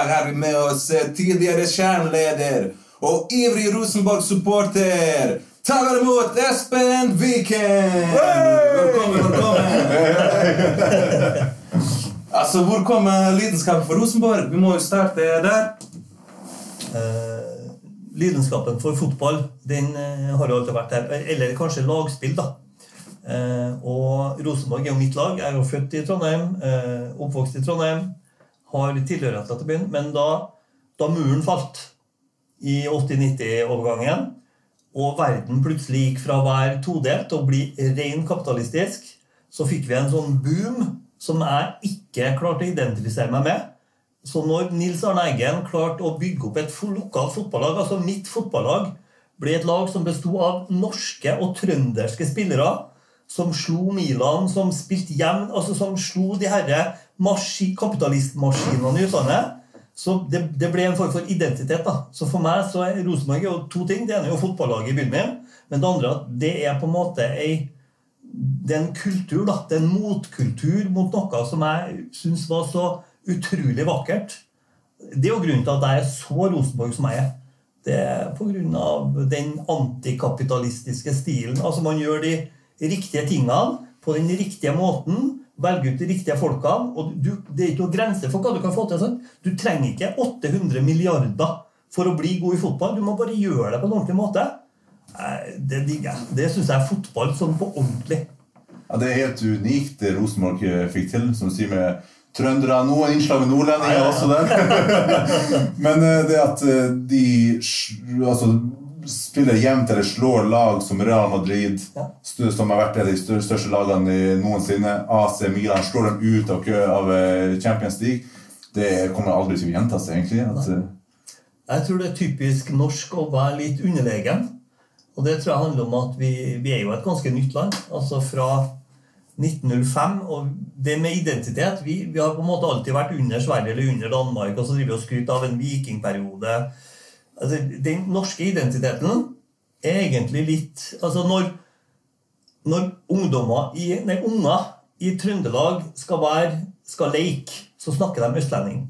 dag har vi med oss eh, tidligere kjerneleder og ivrig Rosenborg-supporter. Ta vel imot Espen Viken! Velkommen, velkommen. altså, hvor kommer lidenskapen for Rosenborg? Vi må jo starte der. Eh, lidenskapen for fotball den eh, har jo alltid vært her. Eller kanskje lagspill, da. Og Rosenborg er jo mitt lag. Jeg er jo født i Trondheim, oppvokst i Trondheim. Har tilhørighet til byen. Men da, da muren falt i 80-90-overgangen, og verden plutselig gikk fra å være todelt og bli ren kapitalistisk, så fikk vi en sånn boom som jeg ikke klarte å identifisere meg med. Så når Nils Arne Eggen klarte å bygge opp et lokalt fotballag, altså mitt fotballag, ble et lag som besto av norske og trønderske spillere, som slo Milan, som spilte jevn, altså som slo de herre kapitalistmaskinene i utlandet. Så det, det, ble en form for identitet. da. Så For meg så er Rosenborg jo to ting. Det ene er jo fotballaget i byen min. Men det andre at det er på en måte ei det er en kultur, da. Det er en motkultur mot noe som jeg syns var så utrolig vakkert. Det er jo grunnen til at jeg er så Rosenborg som jeg er. Det er pga. den antikapitalistiske stilen. Altså Man gjør de riktige tingene på den riktige måten. Velge ut de riktige folkene. og du, Det er ikke noen grense for hva du kan få til. Sånn. Du trenger ikke 800 milliarder for å bli god i fotball. Du må bare gjøre det på en ordentlig måte. Det jeg. Det syns jeg er fotball sånn på ordentlig. Ja, Det er helt unikt det Rosenborg fikk til, som sier med trøndere. Noen innslag med nordlendinger også der. Men eh, det at eh, de altså, spiller jevnt eller slår lag som Real Madrid, ja. som har vært et av de største lagene noensinne, AC Milan, slår dem ut av, kø av eh, Champions League, det kommer aldri til å gjenta seg, egentlig. At, eh, jeg tror det er typisk norsk å være litt underlegen. Og det tror jeg handler om at vi, vi er jo et ganske nytt land. Altså fra 1905. Og det med identitet Vi, vi har på en måte alltid vært under Sverige eller under Danmark, og så driver vi og skryter av en vikingperiode altså, Den norske identiteten er egentlig litt Altså, når, når ungdommer i, nei, unger i Trøndelag skal, være, skal leke, så snakker de østlending.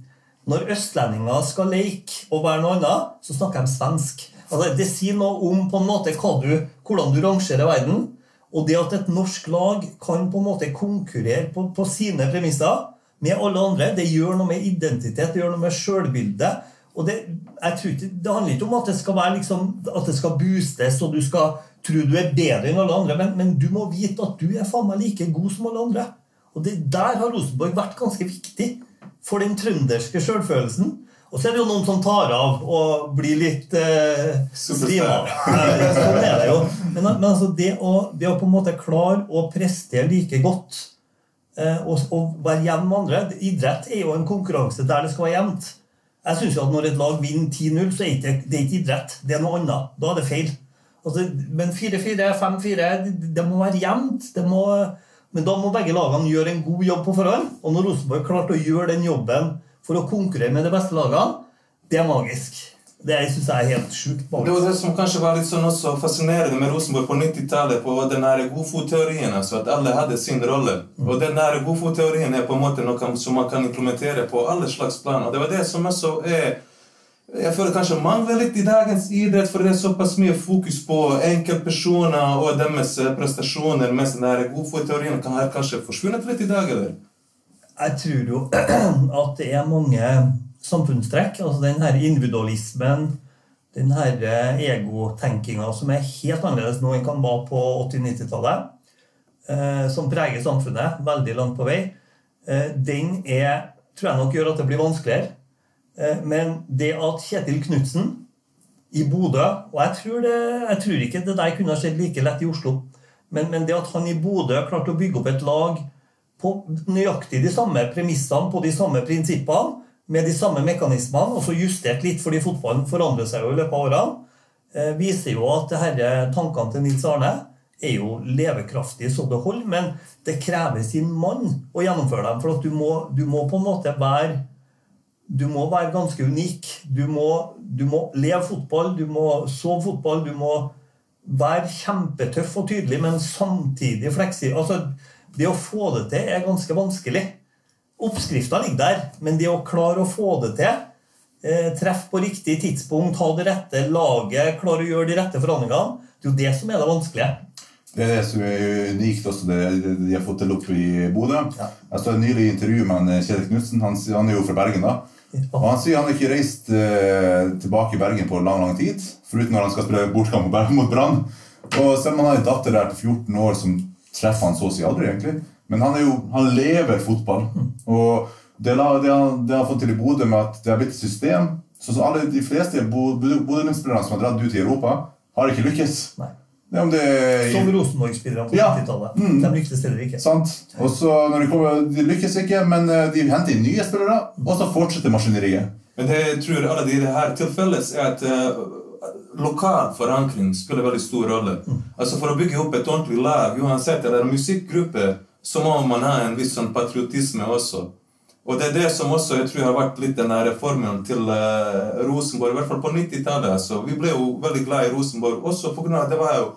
Når østlendinger skal leke og være noe annet, så snakker de svensk. Altså, det sier noe om på en måte du, hvordan du rangerer verden. Og det at et norsk lag kan på en måte konkurrere på, på sine premisser med alle andre, det gjør noe med identitet, det gjør noe med sjølbildet. Og det, ikke, det handler ikke om at det skal være liksom, at det skal boostes, og du skal tro du er bedre enn alle andre, men, men du må vite at du er faen meg like god som alle andre. Og det, Der har Rosenborg vært ganske viktig for den trønderske sjølfølelsen. Og så er det jo noen som tar av og blir litt eh. Sånn er det jo. Men, men altså det, å, det, å, på en måte klare å prestere like godt eh, og, og, være jevn med andre Idrett er jo en konkurranse der det skal være jevnt. Jeg synes jo at Når et lag vinner 10-0, så er det, det er ikke idrett. Det er noe annet. Da er det feil. Altså, men 4-4, 5-4 det, må være jevnt. men da må begge lagene gjøre en god jobb på forhånd. Og når Rosenborg klarte å gjøre den jobben for å konkurrere med de beste lagene, det er magisk. Det syns jeg er helt sjukt. Det var det som kanskje var litt sånn også fascinerende med Rosenborg på 90-tallet. på den godfotteorien, altså At alle hadde sin rolle. Mm. Og den godfotteorien er på en måte noe som man kan implementere på alle slags plan. Og det var det som også er jeg føler kanskje mangler litt i dagens idrett, for det er såpass mye fokus på enkeltpersoner og deres prestasjoner, mens den godfotteorien kan kanskje forsvunnet litt i dag, eller? Jeg tror jo at det er mange samfunnstrekk. Altså den her individualismen, den her eh, egotenkinga som er helt annerledes nå enn kan være på 80-90-tallet, eh, som preger samfunnet veldig langt på vei, eh, den er, tror jeg nok gjør at det blir vanskeligere. Men det at Kjetil Knutsen i Bodø Og jeg tror, det, jeg tror, ikke det der kunne ha skjedd like lett i Oslo. Men, men det at han i Bodø klarte å bygge opp et lag på nøyaktig de samme premissene, på de samme prinsippene, med de samme mekanismene, og så justert litt fordi fotballen forandrer seg jo i løpet av årene, eh, viser jo at disse tankene til Nils Arne er jo levekraftige så det holder, men det krever sin mann å gjennomføre dem. For at du må, du må på en måte være du må være ganske unik. Du må, du må leve fotball, du må sove fotball, du må være kjempetøff og tydelig, men samtidig fleksibel. Altså, det å få det til er ganske vanskelig. Oppskrifta ligger der, men det å klare å få det til eh, Treffe på riktig tidspunkt, ha det rette laget, klare å gjøre de rette forhandlingene. Det er jo det som er det vanskelige. Det er det som er unikt også, det de har fått til opp i Bodø. Ja. Jeg så nylig intervju med Kjell Kjetil Knutsen. Han, han er jo fra Bergen. da. Og Han sier han har ikke reist eh, tilbake i Bergen på lang lang tid, foruten når han skal spille bortkamp mot Brann. Og selv om han har en datter der til 14 år som treffer han så å si aldri, egentlig. Men han, er jo, han lever fotball. Og det, det, han, det han har fått til i Bodø med at det har blitt et system så, så alle De fleste Bo- Bodø- Bodø-Glimt-spillerne som har dratt ut i Europa, har ikke lykkes. Nei. Det om det Som Rosenborg-spillerne på Ja. 90-tallet. Mm. De lyktes heller ikke. Sant? Og så når de kommer, de lykkes ikke, men eh, de henter inn nye spillere, og så fortsetter maskineriet. Men det jeg tror alle de her tilfellet er at eh, lokal forankring spiller veldig stor rolle. Altså For å bygge opp et ordentlig lag, uansett eller musikkgruppe, så må man ha en viss sånn patriotisme også. Og det er det som også jeg tror har vært litt den reformen til uh, Rosenborg, i hvert fall på 90-tallet. Altså. Vi ble jo veldig glad i Rosenborg også at det var jo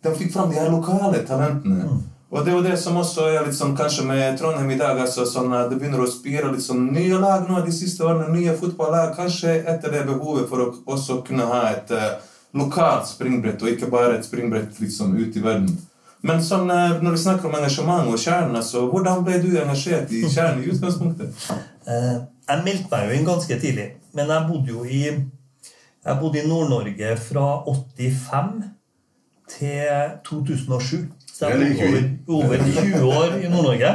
De fikk fram de her lokale talentene. Og det er jo det som også er litt sånn kanskje med Trondheim i dag. altså sånn Det begynner å spire litt sånn nye lag nå de siste årene. Nye fotballag. Kanskje etter det behovet for å også kunne ha et uh, lokalt springbrett, og ikke bare et springbrett liksom ut i verden. Men sånn, når vi snakker om engasjement og kjernen, altså, hvordan ble du engasjert i kjernen i utgangspunktet? Eh, jeg meldte meg jo inn ganske tidlig, men jeg bodde jo i jeg bodde i Nord-Norge fra 85 til 2007. Så jeg bodde over, over 20 år i Nord-Norge.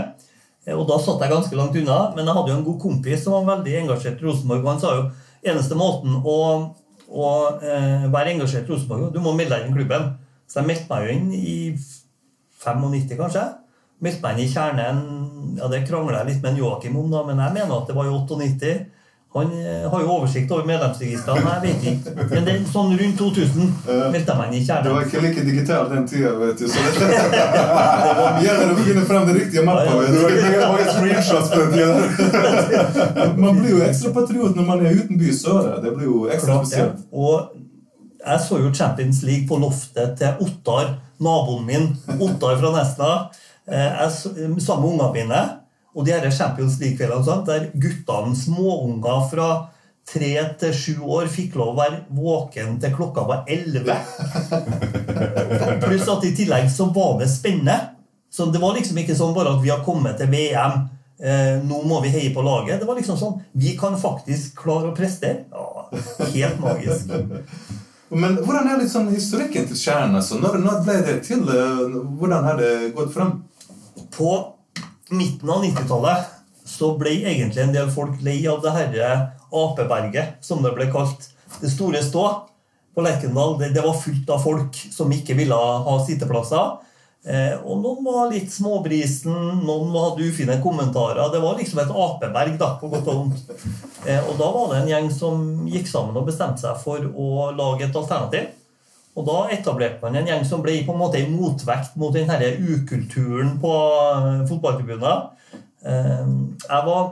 Eh, Og da satt jeg ganske langt unna, men jeg hadde jo en god kompis som var veldig engasjert i Rosenborg. Og han sa jo eneste måten å, å eh, være engasjert i Rosenborg Du må melde deg inn i klubben. Så jeg meldte meg jo inn i 95, kanskje. Meldte meg inn i kjernen ja Det krangla jeg litt med Joakim om, da, men jeg mener at det var i 98. Han eh, har jo oversikt over medlemsregistrene. Jeg vet ikke. Men det er sånn rundt 2000 meldte jeg meg inn i Det kjernen. var ikke like digitalt den tida, vet du. Så det gjelder å finne frem det riktige mappa. Det den. Man blir jo ekstra patriot når man er utenbys Søre. Det blir jo ekstra det. spesielt. Og jeg så jo Champions League på loftet til Ottar, naboen min. Ottar fra Nesna. Eh, Jeg så- sammen med ungene mine. Og de her Champions League-kveldene der guttene, småunger fra tre til sju år, fikk lov å være våken til klokka var elleve. Pluss at i tillegg så var det spennende. Så det var liksom ikke sånn bare at vi har kommet til VM. Eh, nå må vi heie på laget. Det var liksom sånn Vi kan faktisk klare å prestere. Ja, helt magisk. Men hvordan er sånn historikken til Kjernen? Altså? Når, når ble det til? eh, Hvordan har det gått frem? På midten av 90-tallet så ble egentlig en del folk lei av det herre apeberget, som det ble kalt. Det store stå på Lerkendal. Det, det var fullt av folk som ikke ville ha sitteplasser. Eh, og noen var litt småbrisen, noen hadde ufine kommentarer. Det var liksom et apeberg, da, på godt og vondt. Eh, og da var det en gjeng som gikk sammen og bestemte seg for å lage et alternativ. Og da etablerte man en gjeng som ble på en måte en motvekt mot den her ukulturen på eh, fotballtribuner. Eh, Jeg var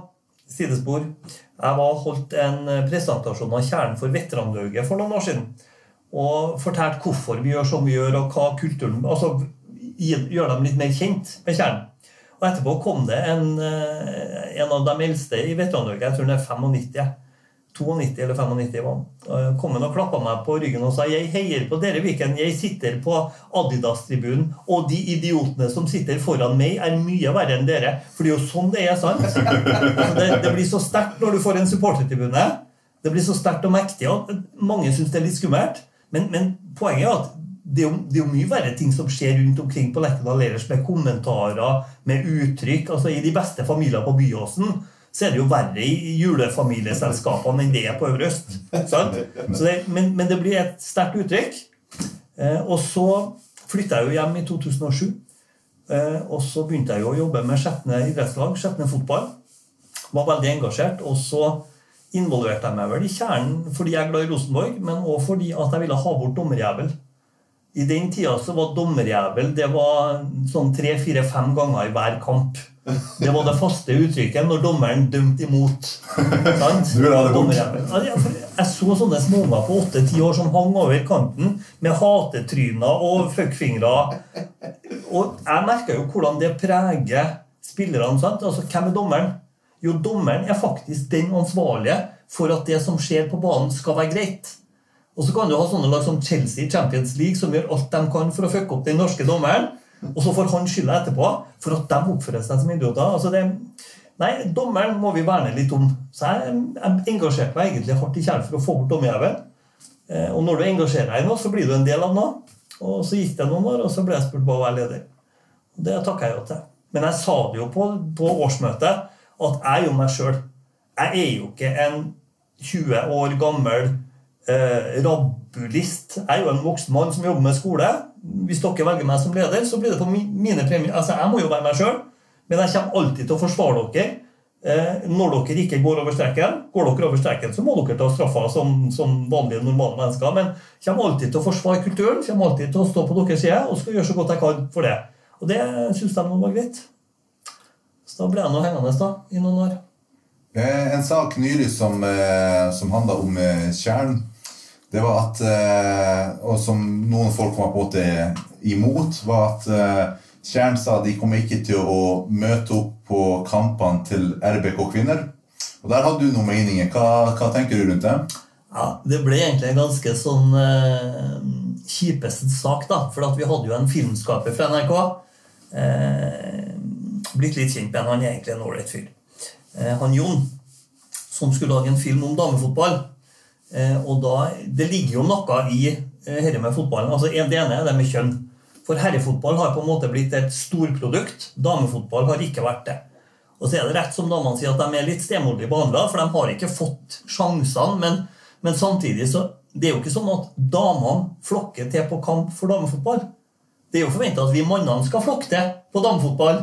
sidespor. Jeg var holdt en presentasjon av Kjernen for veteranlauget for noen år siden. Og fortalte hvorfor vi gjør som vi gjør, og hva kulturen Altså gjøre dem litt mer kjent med Kjernen. Og etterpå kom det en, eh, en av de eldste i veterandauget, jeg tror han er 95. 92 eller 95 var han. Eh, Kom han og klappa meg på ryggen og sa jeg heier på dere, Viken. Jeg sitter på Adidas-tribunen, og de idiotene som sitter foran meg, er mye verre enn dere. For det er jo sånn det er, sant? Altså, det, det blir så sterkt når du får en supportertribune. Det blir så sterkt og mektig. og Mange syns det er litt skummelt. Men, men poenget er at det er, jo, det er jo mye verre ting som skjer rundt omkring på Lerkendal ellers, med kommentarer, med uttrykk. altså I de beste familier på Byåsen så er det jo verre i julefamilieselskapene enn det er på Øvre Øst. men, men det blir et sterkt uttrykk. Eh, og så flytta jeg jo hjem i 2007. Eh, og så begynte jeg jo å jobbe med Skjetne idrettslag, Skjetne fotball. Var veldig engasjert. Og så involverte jeg meg vel i kjernen fordi jeg er glad i Rosenborg, men òg fordi at jeg ville ha bort dommerjævel. I den tida så var dommerjævel det var sånn tre, fire, fem ganger i hver kamp. Det var det faste uttrykket når dommeren dømte imot. Jeg- så sånne småunger på åtte-ti år som hang over kanten med hatetryner og fuckfingre. Og jeg merka jo hvordan det preger spillerne. sant? Altså, Hvem er dommeren? Jo, dommeren er faktisk den ansvarlige for at det som skjer på banen, skal være greit. Og så kan du ha sånne lag som Chelsea Champions League, som gjør alt de kan for å fucke opp den norske dommeren. Og så får han skylda etterpå for at de oppfører seg som idioter. Altså det, nei, dommeren må vi verne litt om. Så jeg, jeg engasjerte meg egentlig hardt i kjær for å få bort dommerjævelen. Eh, og når du engasjerer deg i noe, så blir du en del av noe. Og så gikk det noen år, og så ble jeg spurt på å være leder. Og det takka jeg jo til. Men jeg sa det jo på, på årsmøtet at jeg er jo meg sjøl. Jeg er jo ikke en 20 år gammel eh, rabbulist. Jeg er jo en voksen mann som jobber med skole. Hvis dere velger meg som leder, så blir det på mine premier. Altså, Jeg må jo være meg sjøl, men jeg kommer alltid til å forsvare dere. Eh, når dere ikke går over streken, går dere over streken, så må dere ta straffa som, som vanlige, normale mennesker. Men jeg kommer alltid til å forsvare kulturen, kommer alltid til å stå på deres side og skal gjøre så godt jeg kan for det. Og det syns de var greit. Så da ble jeg nå hengende da, i noen år. Eh, en sak nylig som, eh, som handla om Tjern, det var at Og som noen folk var på en måte imot, var at Kjern sa de kommer ikke til å møte opp på kampene til RBK kvinner. Og Der hadde du noen meninger. Hva, hva, tenker du rundt det? Ja, Det ble egentlig en ganske sånn eh, kjipeste sak, da. For vi hadde jo en filmskaper fra NRK. Eh, blitt litt kjent med han er egentlig en ålreit fyr. Eh, han Jon, som skulle lage en film om damefotball. Eh, og da, Det ligger jo noe i eh, dette med fotballen. Altså, Det ene er det med kjønn. For herrefotball har på en måte blitt et storprodukt. Damefotball har ikke vært det. Og så er det rett som damene sier at de er litt stemoderlig behandla, for de har ikke fått sjansene. Men, men, samtidig så det er jo ikke sånn at damene flokker til på kamp for damefotball. Det er jo forventa at vi mannene skal flokke til på damefotball.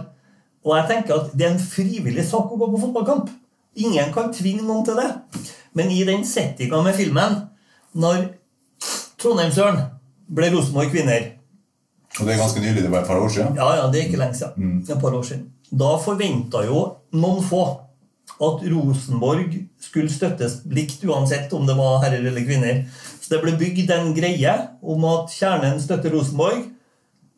Og jeg tenker at det er en frivillig sak å gå på fotballkamp. Ingen kan tvinge noen til det. Men i den settinga med filmen, når Trondheimsøren ble Rosenborg kvinner og det er ganske nylig? Det var et par år siden? Ja, ja, det er ikke lenge siden. Mm. Et par år siden. Da forventa jo noen få at Rosenborg skulle støttes likt uansett om det var herrer eller kvinner. Så det ble bygd en greie om at kjernen støtter Rosenborg.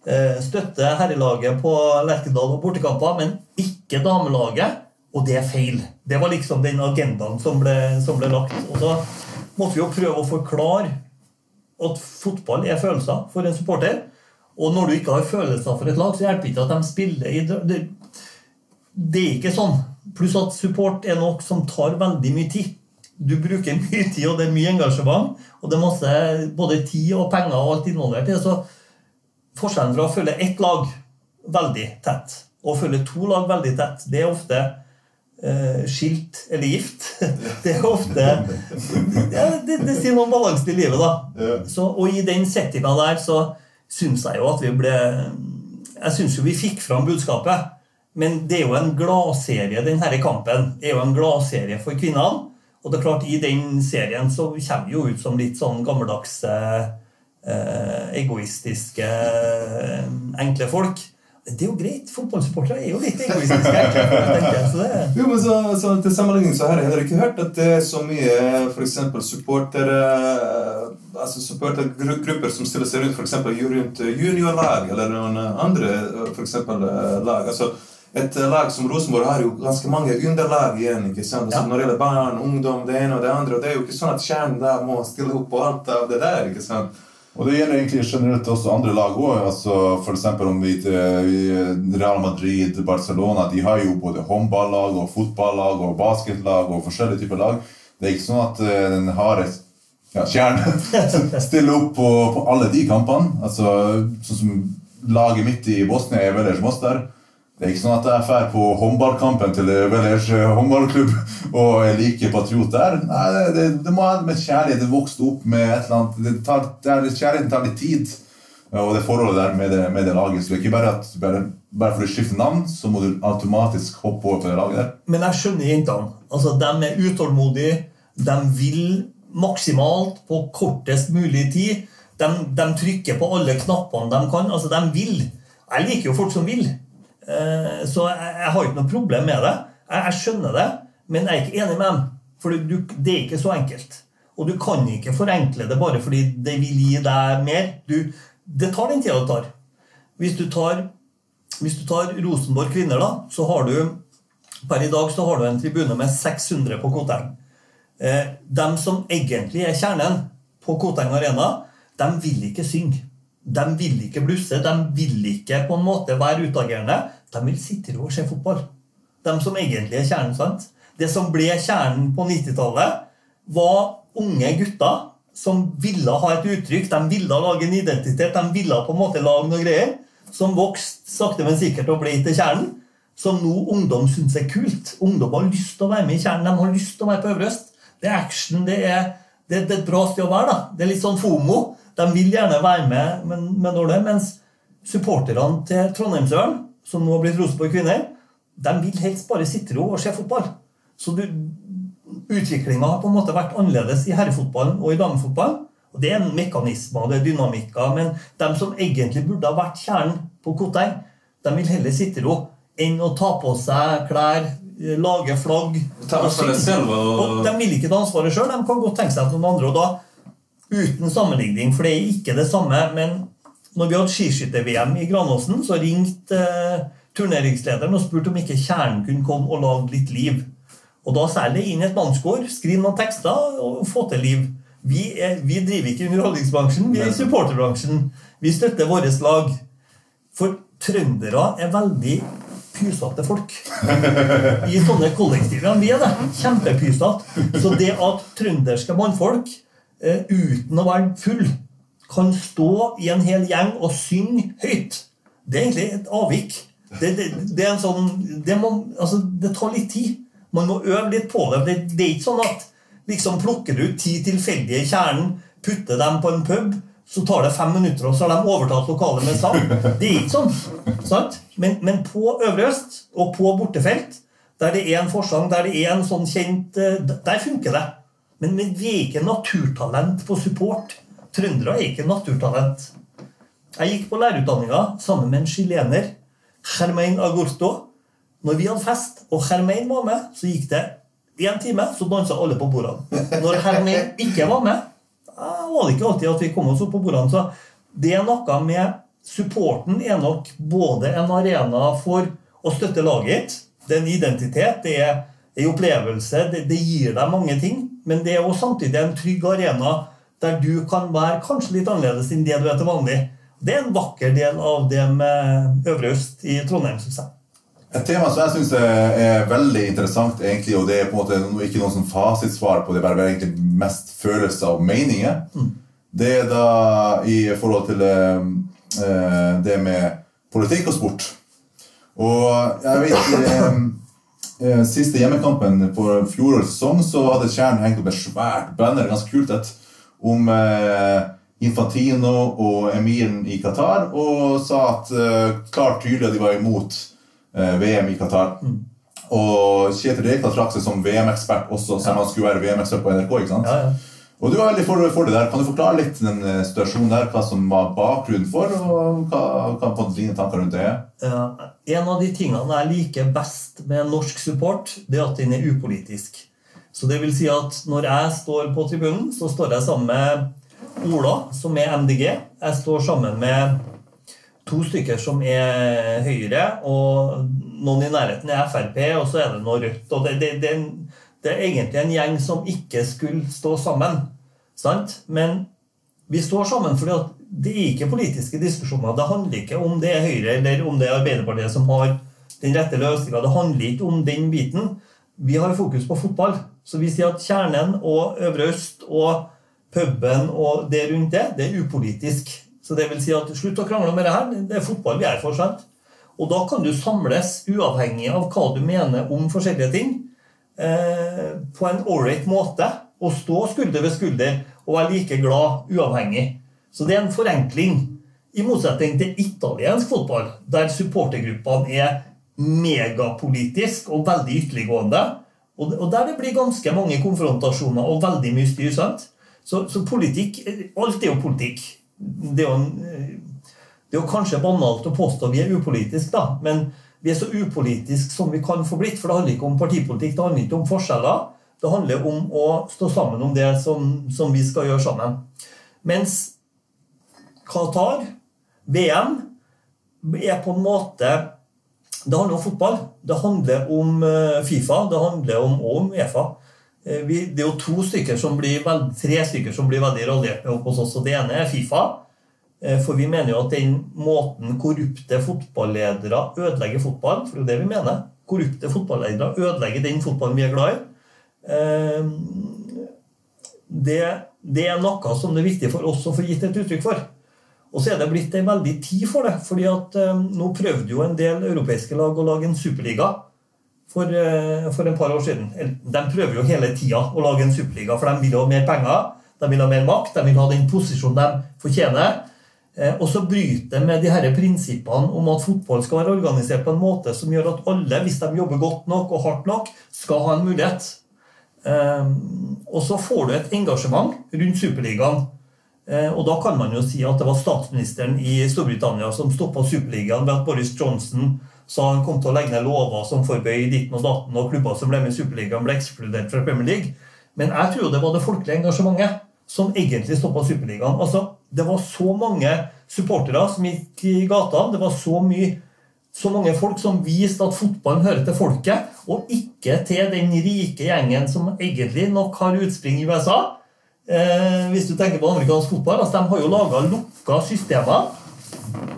Eh, støtter herrelaget på Lerkendal og bortekamper, men ikke damelaget. Og det er feil. Det var liksom den agendaen som ble, som ble lagt. Og så måtte vi jo prøve å forklare at fotball er følelser for en supporter. Og når du ikke har følelser for et lag, så hjelper det ikke at de spiller i det, det er ikke sånn. Pluss at support er noe som tar veldig mye tid. Du bruker mye tid, og det er mye engasjement. Og det er masse både tid og penger og alt involvert i Så forskjellen fra å følge ett lag veldig tett og å følge to lag veldig tett, det er ofte skilt eller gift. Det er ofte ja, det, det sier noe om balansen i livet, da. Så, og i den settinga der så syns jeg jo at vi ble Jeg syns jo vi fikk fram budskapet. Men det er jo en gladserie, denne kampen. er jo en gladserie for kvinnene. Og det er klart, i den serien så kommer vi jo ut som litt sånn gammeldagse, eh, egoistiske, eh, enkle folk. Det er jo greit. Fotballsupportere er jo litt egoistiske. jo, men så, så Til sammenligning så har jeg heller ikke hørt at det er så mye f.eks. supportere altså supportergrupper som stiller seg rundt f.eks. rundt juniorlag eller noen andre for eksempel, lag. altså et lag som Rosenborg har jo ganske mange underlag igjen. ikke sant? Altså, ja. Når det gjelder barn, ungdom, det ene og det andre. og Det er jo ikke sånn at kjernen der må stille opp på alt av det der. ikke sant? Og det gjelder egentlig generelt også andre lag òg. Altså, F.eks. om vi, Real Madrid, Barcelona De har jo både håndballag og fotballag og basketlag og forskjellige typer lag. Det er ikke sånn at den har et ja, kjernen stiller opp på, på, alle de kampene. Altså, Sånn som laget mitt i Bosnia er oss der. Det er ikke sånn at jeg drar på håndballkampen til Velers håndballklubb og er like patriot der. Nei, det, det, det må være med kjærlighet. Det vokste opp med et eller annet det tar, det Kjærligheten tar litt tid. Og det forholdet der med det, med det laget. Så det er ikke bare at bare, bare for å skifte navn, så må du automatisk hoppe over på det laget der. Men jeg skjønner jentene. Altså, de er utålmodige. De vil maksimalt på kortest mulig tid. De, de trykker på alle knappene de kan. Altså, de vil. Jeg liker jo folk som vil. Eh, så jeg, har ikke noe problem med det. Jeg, skjønner det, men jeg er ikke enig med dem. For det er ikke så enkelt. Og du kan ikke forenkle det bare fordi det vil gi deg mer. Du, det tar den tida det tar. Hvis du tar, hvis du tar Rosenborg kvinner, da, så har du Per i dag så har du en tribune med 600 på Koteng. Eh, de som egentlig er kjernen på Koteng Arena, de vil ikke synge. De vil ikke blusse. De vil ikke på en måte være utagerende. De vil sitte og se fotball. De som egentlig er kjernen. sant? Det som ble kjernen på 90-tallet, var unge gutter som ville ha et uttrykk, de ville lage en identitet, de ville på en måte lage noe greier, som vokste sakte, men sikkert og ble til kjernen, som nå ungdom syns er kult. Ungdom har lyst til å være med i kjernen, de har lyst til å være på Øvre Øst. Det er action, det er, det, det er et bra sted å være. da. Det er litt sånn FOMO. De vil gjerne være med, men, men når det, mens supporterne til Trondheimsøren, som nå har blitt Rosenborg Kvinner, de vil helst bare sitte ro og se fotball. Så utviklinga har på en måte vært annerledes i herrefotballen og i damefotballen. Og Det er mekanismer det er dynamikker, men de som egentlig burde ha vært kjernen på Koteng, de vil heller sitte ro enn å ta på seg klær, lage flagg og... og De vil ikke ta ansvaret sjøl, de kan godt tenke seg at noen andre. Og da, uten sammenligning, for det er ikke det samme, men når vi hadde skiskytter-VM i Granåsen, så ringte eh, turneringslederen og spurte om ikke kjernen kunne komme og lage litt liv. Og da særlig inn et mannskår, skrive noen tekster og få til liv. Vi, er, vi driver ikke underholdningsbransjen, vi er i supporterbransjen. Vi støtter våre lag. For trøndere er veldig pysete folk. I sånne kollektiver. Vi er det. Kjempepysete. Så det at trønderske mannfolk uten å være full kan stå i en hel gjeng og synge høyt, det er egentlig et avvik. Det, det, det, er en sånn, det, må, altså, det tar litt tid. Man må øve litt på det. Det, det er ikke sånn at liksom plukker du ut ti tilfeldige i kjernen, putter dem på en pub, så tar det fem minutter, og så har de overtatt lokalet med sang. Det er ikke sånn. sant? Men, men på Øvre Øst og på bortefelt, der det er en forsang, der det er en sånn kjent eh, Der funker det. Men, vi er ikke naturtalent på support. Trøndere er ikke naturtalent. Jeg gikk på lærerutdanninga sammen med en chilener, Germain Agurto. Når vi hadde fest, og Germain var med, så gikk det én time, så dansa alle på bordene. Når Germain ikke var med, var det ikke alltid at vi kom oss opp på bordene. Så det er noe med Supporten er nok både en arena for å støtte laget Det er en identitet, det er en opplevelse, det, det gir deg mange ting. Men det er også samtidig en trygg arena der du kan være kanskje litt annerledes enn det du er til vanlig. Det er en vakker del av det med Øvre Øst i Trondheim. Synes jeg. Et tema som jeg syns er veldig interessant, egentlig, og det er på en måte ikke noe som fasitsvar på det, bare egentlig mest følelser og meninger, mm. det er da i forhold til eh, det med politikk og sport. Og jeg vet eh, eh, Siste hjemmekampen på fjorårets sesong så hadde Tjern hengt opp et svært banner, ganske kult et, om eh, Infantino og emiren i Qatar, og sa at eh, klart tydelig at de var imot Eh, VM i Qatar. Mm. Og Kjetil Rekdal trakk seg som VM-ekspert også, som han skulle være VM-ekspert på NRK. ikke sant? Ja, ja. Og du var veldig for, for, det der. Kan du forklare litt den eh, situasjonen der, hva som var bakgrunnen for, og hva, hva på dine tanker rundt det? Ja, en av de tingene jeg liker best med norsk support, det er at den er upolitisk. Så det vil si at når jeg står på tribunen, så står jeg sammen med Ola, som er MDG. Jeg står sammen med to stykker som er Høyre, og noen i nærheten er Frp, og så er det noe Rødt. og det, det, det, det, er egentlig en gjeng som ikke skulle stå sammen. Sant? Men vi står sammen fordi det er ikke politiske diskusjoner. Det handler ikke om det er Høyre eller om det er Arbeiderpartiet som har den rette løsninga. Det handler ikke om den biten. Vi har fokus på fotball. Så vi sier at kjernen og Øvre Øst og puben og det rundt det, det er upolitisk. Så det vil si at Slutt å krangle om det her. Det er fotball vi er for. sant? Og da kan du samles, uavhengig av hva du mener om forskjellige ting, eh, på en ålreit måte. Og stå skulder ved skulder og være like glad uavhengig. Så det er en forenkling. I motsetning til italiensk fotball, der supportergruppene er megapolitiske og veldig ytterliggående. Og der det blir ganske mange konfrontasjoner og veldig mye styr. sant? Så, så politikk Alt er jo politikk det er jo, det er jo kanskje banalt å påstå vi er upolitiske, da, men vi er så upolitiske som vi kan få blitt. For det handler ikke om partipolitikk, det handler ikke om forskjeller. Det handler om å stå sammen om det som, som vi skal gjøre sammen. Mens Qatar, VM, er på en måte det handler om fotball. Det handler om eh, Fifa, det handler om, om EFA. Eh, vi, det er jo to stykker som blir tre stykker som blir veldig raljert med hos oss. og Det ene er Fifa. Eh, for vi mener jo at den måten korrupte fotballedere ødelegger fotball For det er det vi mener. Korrupte fotballedere ødelegger den fotballen vi er glad i. Det, det er noe som det er viktig for oss å få gitt et uttrykk for. Og så er det blitt en veldig tid for det. fordi at um, Nå prøvde jo en del europeiske lag å lage en superliga for, uh, for en par år siden. De prøver jo hele tida å lage en superliga, for de vil ha mer penger, de vil ha mer makt, de vil ha den posisjonen de fortjener. Uh, og så bryter de med de her prinsippene om at fotball skal være organisert på en måte som gjør at alle, hvis de jobber godt nok og hardt nok, skal ha en mulighet. Um, og så får du et engasjement rundt Superligaen Eh, og da kan man jo si at det var statsministeren i Storbritannia som stoppa Superligaen ved at Boris Johnson sa han kom til å legge ned lover som forbød ditten og datten, og klubber som ble med i Superligaen, ble ekskludert fra Premier League. Men jeg tror det var det folkelige engasjementet som egentlig stoppa Superligaen. Altså, det var så mange supportere som gikk i gatene. Det var så, mye, så mange folk som viste at fotballen hører til folket, og ikke til den rike gjengen som egentlig nok har utspring i USA eh, hvis du tenker på amerikansk fotball, altså De har jo laga lukka systemer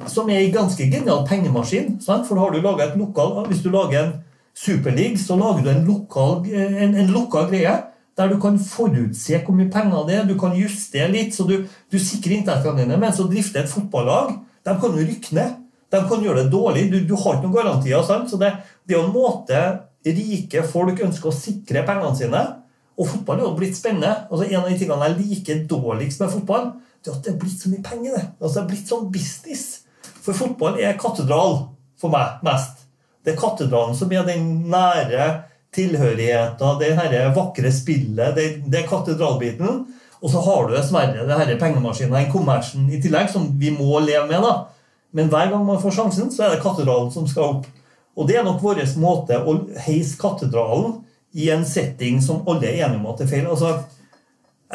som er en ganske genial pengemaskin. Sant? For har du et lokal, Hvis du lager en superleague, så lager du en lokal, en, en lukka greie der du kan forutse hvor mye penger det er. Du kan justere litt, så du, du sikrer inntektene dine. Mens du drifter et fotballag, de kan jo rykke ned. De kan gjøre det dårlig. Du, du har ikke noen garantier. Sant? Så det, det er en måte rike folk ønsker å sikre pengene sine og fotball er jo blitt spennende. Altså, en av de tingene jeg liker dårligst med fotball, det er at det er blitt så mye penger. det. Altså, det er blitt sånn business. For fotball er katedral for meg mest. Det er katedralen som er den nære tilhørigheten, det her vakre spillet, det, det er katedralbiten. Og så har du dessverre det her pengemaskinen, den kommersen i tillegg, som vi må leve med. da. Men hver gang man får sjansen, så er det katedralen som skal opp. Og det er nok vår måte å heise katedralen i en setting som alle er enige om at det er feil. Altså,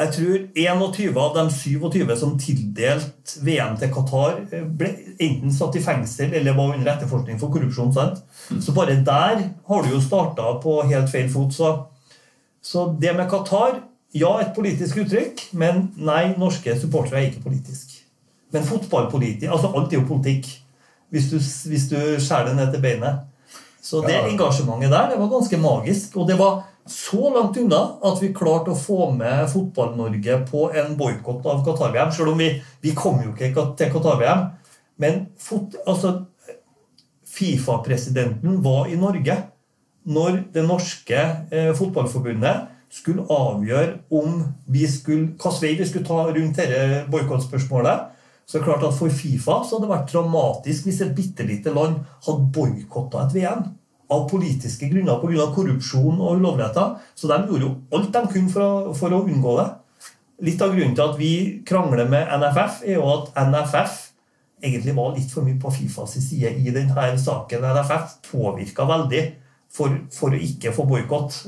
jeg tror 21 av de 27 som tildelte VM til Qatar, eh, ble enten satt i fengsel eller var under etterforskning for korrupsjon. Sant? Mm. Så bare der har du jo starta på helt feil fot. Så, så det med Qatar Ja, et politisk uttrykk, men nei, norske supportere er ikke politisk. Men fotballpolitikk Altså, alt er jo politikk, hvis du, hvis du skjærer det ned til beinet. Så det engasjementet der det var ganske magisk. Og det var så langt unna at vi klarte å få med Fotball-Norge på en boikott av Qatar-VM. Selv om vi, vi kom jo ikke til Qatar-VM. Men fot, altså, Fifa-presidenten var i Norge når det norske eh, fotballforbundet skulle avgjøre om vi skulle, hvilken vei vi skulle ta rundt dette boikottspørsmålet. Så det er klart at For Fifa så hadde det vært dramatisk hvis et bitte lite land hadde boikotta et VM. Av politiske grunner, pga. korrupsjon og ulovligheter. Så de gjorde jo alt de kunne for å, for å, unngå det. Litt av grunnen til at vi krangler med NFF, er jo at NFF egentlig var litt for mye på Fifas side i denne saken. NFF påvirka veldig for, for, å ikke få boikott.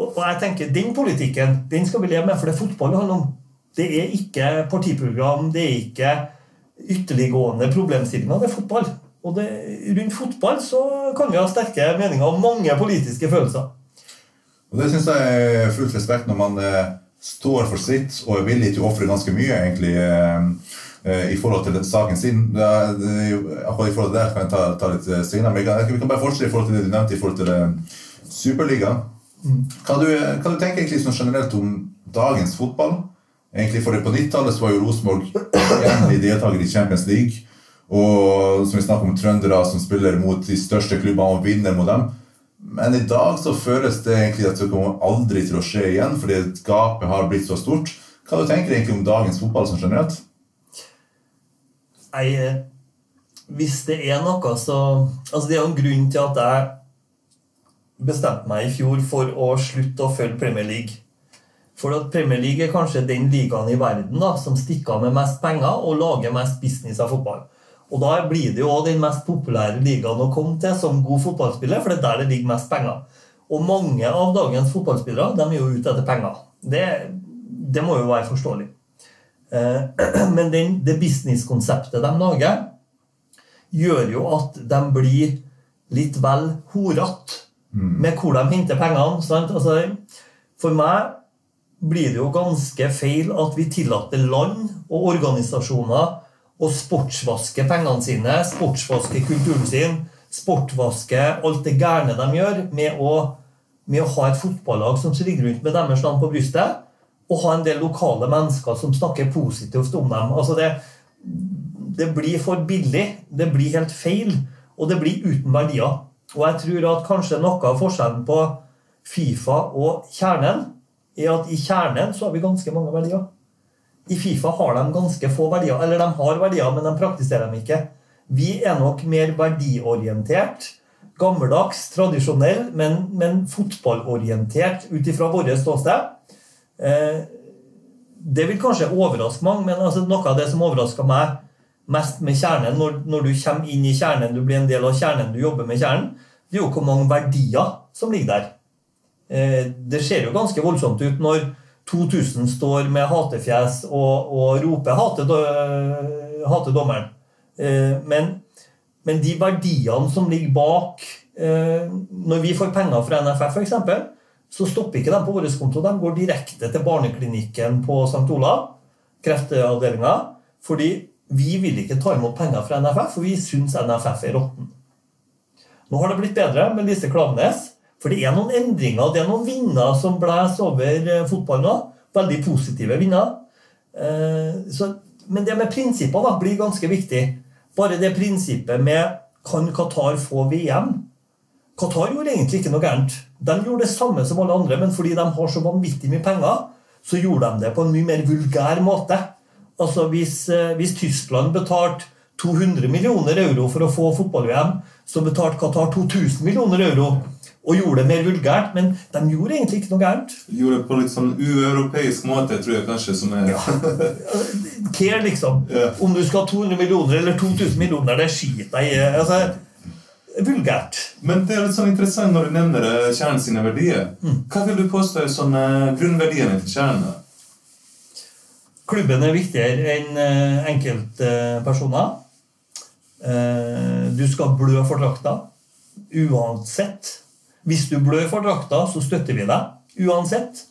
Og jeg tenker, Den politikken den skal vi leve med, for det er fotball det handler om. Det er ikke partiprogram, det er ikke ytterliggående problemstillinger. Det er fotball. Og det, rundt fotball så kan vi ha sterke meninger og mange politiske følelser. Og Det syns jeg er fullt respekt når man eh, står for sitt og er villig til å ofre ganske mye egentlig eh, eh i forhold til saken sin. Akkurat i forhold til det kan jeg ta, ta litt senere. Men vi kan bare fortsette i forhold til det du nevnte i forhold til Superligaen. Mm. Hva, du, hva du tenker egentlig sånn generelt om dagens fotball? Egentlig for det På 90-tallet var jo Rosenborg jevnlig deltaker i Champions League. Og som vi snakker om trøndere som spiller mot de største klubbene og vinner mot dem. Men i dag så føles det egentlig at det kommer aldri til å skje igjen, fordi gapet har blitt så stort. Hva du tenker du egentlig om dagens fotball som generelt? Nei, eh, hvis det er noe, så Altså, det er jo en grunn til at jeg bestemte meg i fjor for å slutte å følge Premier League. For at Premier League er kanskje den ligaen i verden da, som stikker av med mest penger og lager mest business av fotball. Og Da blir det jo også den mest populære ligaen å komme til som god fotballspiller, for det er der det ligger mest penger. Og mange av dagens fotballspillere de er jo ute etter penger. Det, det må jo være forståelig. Eh, men den, det businesskonseptet de lager, gjør jo at de blir litt vel horete med hvor de henter pengene. Sant? Altså, for meg blir det jo ganske feil at vi tillater land og organisasjoner å sportsvaske pengene sine, sportsvaske kulturen sin, sportvaske alt det gærne de gjør, med å, med å ha et fotballag som ligger rundt med deres navn på brystet, og ha en del lokale mennesker som snakker positivt om dem. Altså det, det blir for billig, det blir helt feil, og det blir uten verdier. Og jeg tror at kanskje noe av forskjellen på Fifa og kjernen er at i kjernen så har vi ganske mange verdier. I Fifa har de ganske få verdier. Eller de har verdier, men de praktiserer dem ikke. Vi er nok mer verdiorientert. Gammeldags, tradisjonell, men, men fotballorientert ut ifra vårt ståsted. Eh, det vil kanskje overraske mange, men altså noe av det som overrasker meg mest med kjernen, når, når, du kommer inn i kjernen, du blir en del av kjernen, du jobber med kjernen, det er jo hvor mange verdier som ligger der. Eh, det ser jo ganske voldsomt ut når 2000 står med hatefjes og, og roper 'hate, hate dommeren'. Eh, men, men, de verdiene som ligger bak eh, Når vi får penger fra NFF, f.eks., så stopper ikke de på vår konto. De går direkte til barneklinikken på St. Olav, kreftavdelinga, fordi vi vil ikke ta imot penger fra NFF, for vi syns NFF er råtten. Nå har det blitt bedre med Lise Klaveness. For det er noen endringer, det er noen vinder som blåser over eh, fotballen nå. Veldig positive vinder. Eh, men det med prinsipper da, blir ganske viktig. Bare det prinsippet med kan Qatar få VM? Qatar gjorde egentlig ikke noe gærent. De gjorde det samme som alle andre, men fordi de har så vanvittig mye penger, så gjorde de det på en mye mer vulgær måte. Altså Hvis, eh, hvis Tyskland betalte 200 millioner euro for å få fotball-VM, så betalte Qatar 2000 millioner euro og gjorde det mer vulgært. Men de gjorde egentlig ikke noe gærent. Gjorde det på litt sånn ueuropeisk måte, tror jeg kanskje, som er ja. Care, liksom. Yeah. Om du skal ha 200 millioner eller 2000 millioner, det skiter jeg i. Altså, vulgært. Men det er litt sånn interessant når du nevner kjernen sine verdier. Mm. Hva vil du påstå er sånne grunnverdiene til kjernen? Klubben er viktigere enn eh, enkeltpersoner. Eh, du skal blø for drakta uansett. Hvis du blør for drakta, så støtter vi deg uansett.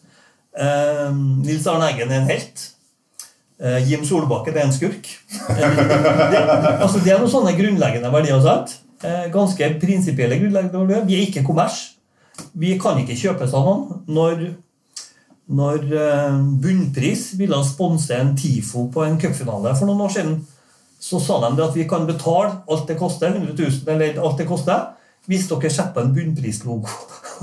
Eh, Nils Arne Eggen er en helt. Eh, Jim Solbakken er en skurk. Eh, det, altså, det er noen sånne grunnleggende verdier. Sant? Eh, ganske prinsipielle grunnleggende verdier. Vi er ikke kommers. Vi kan ikke kjøpes av noen. Når, når eh, Bunnpris ville sponse en TIFO på en cupfinale for noen år siden, så sa de at vi kan betale alt det koster, 100 000, eller alt det koster, hvis dere setter en bunnprislogo.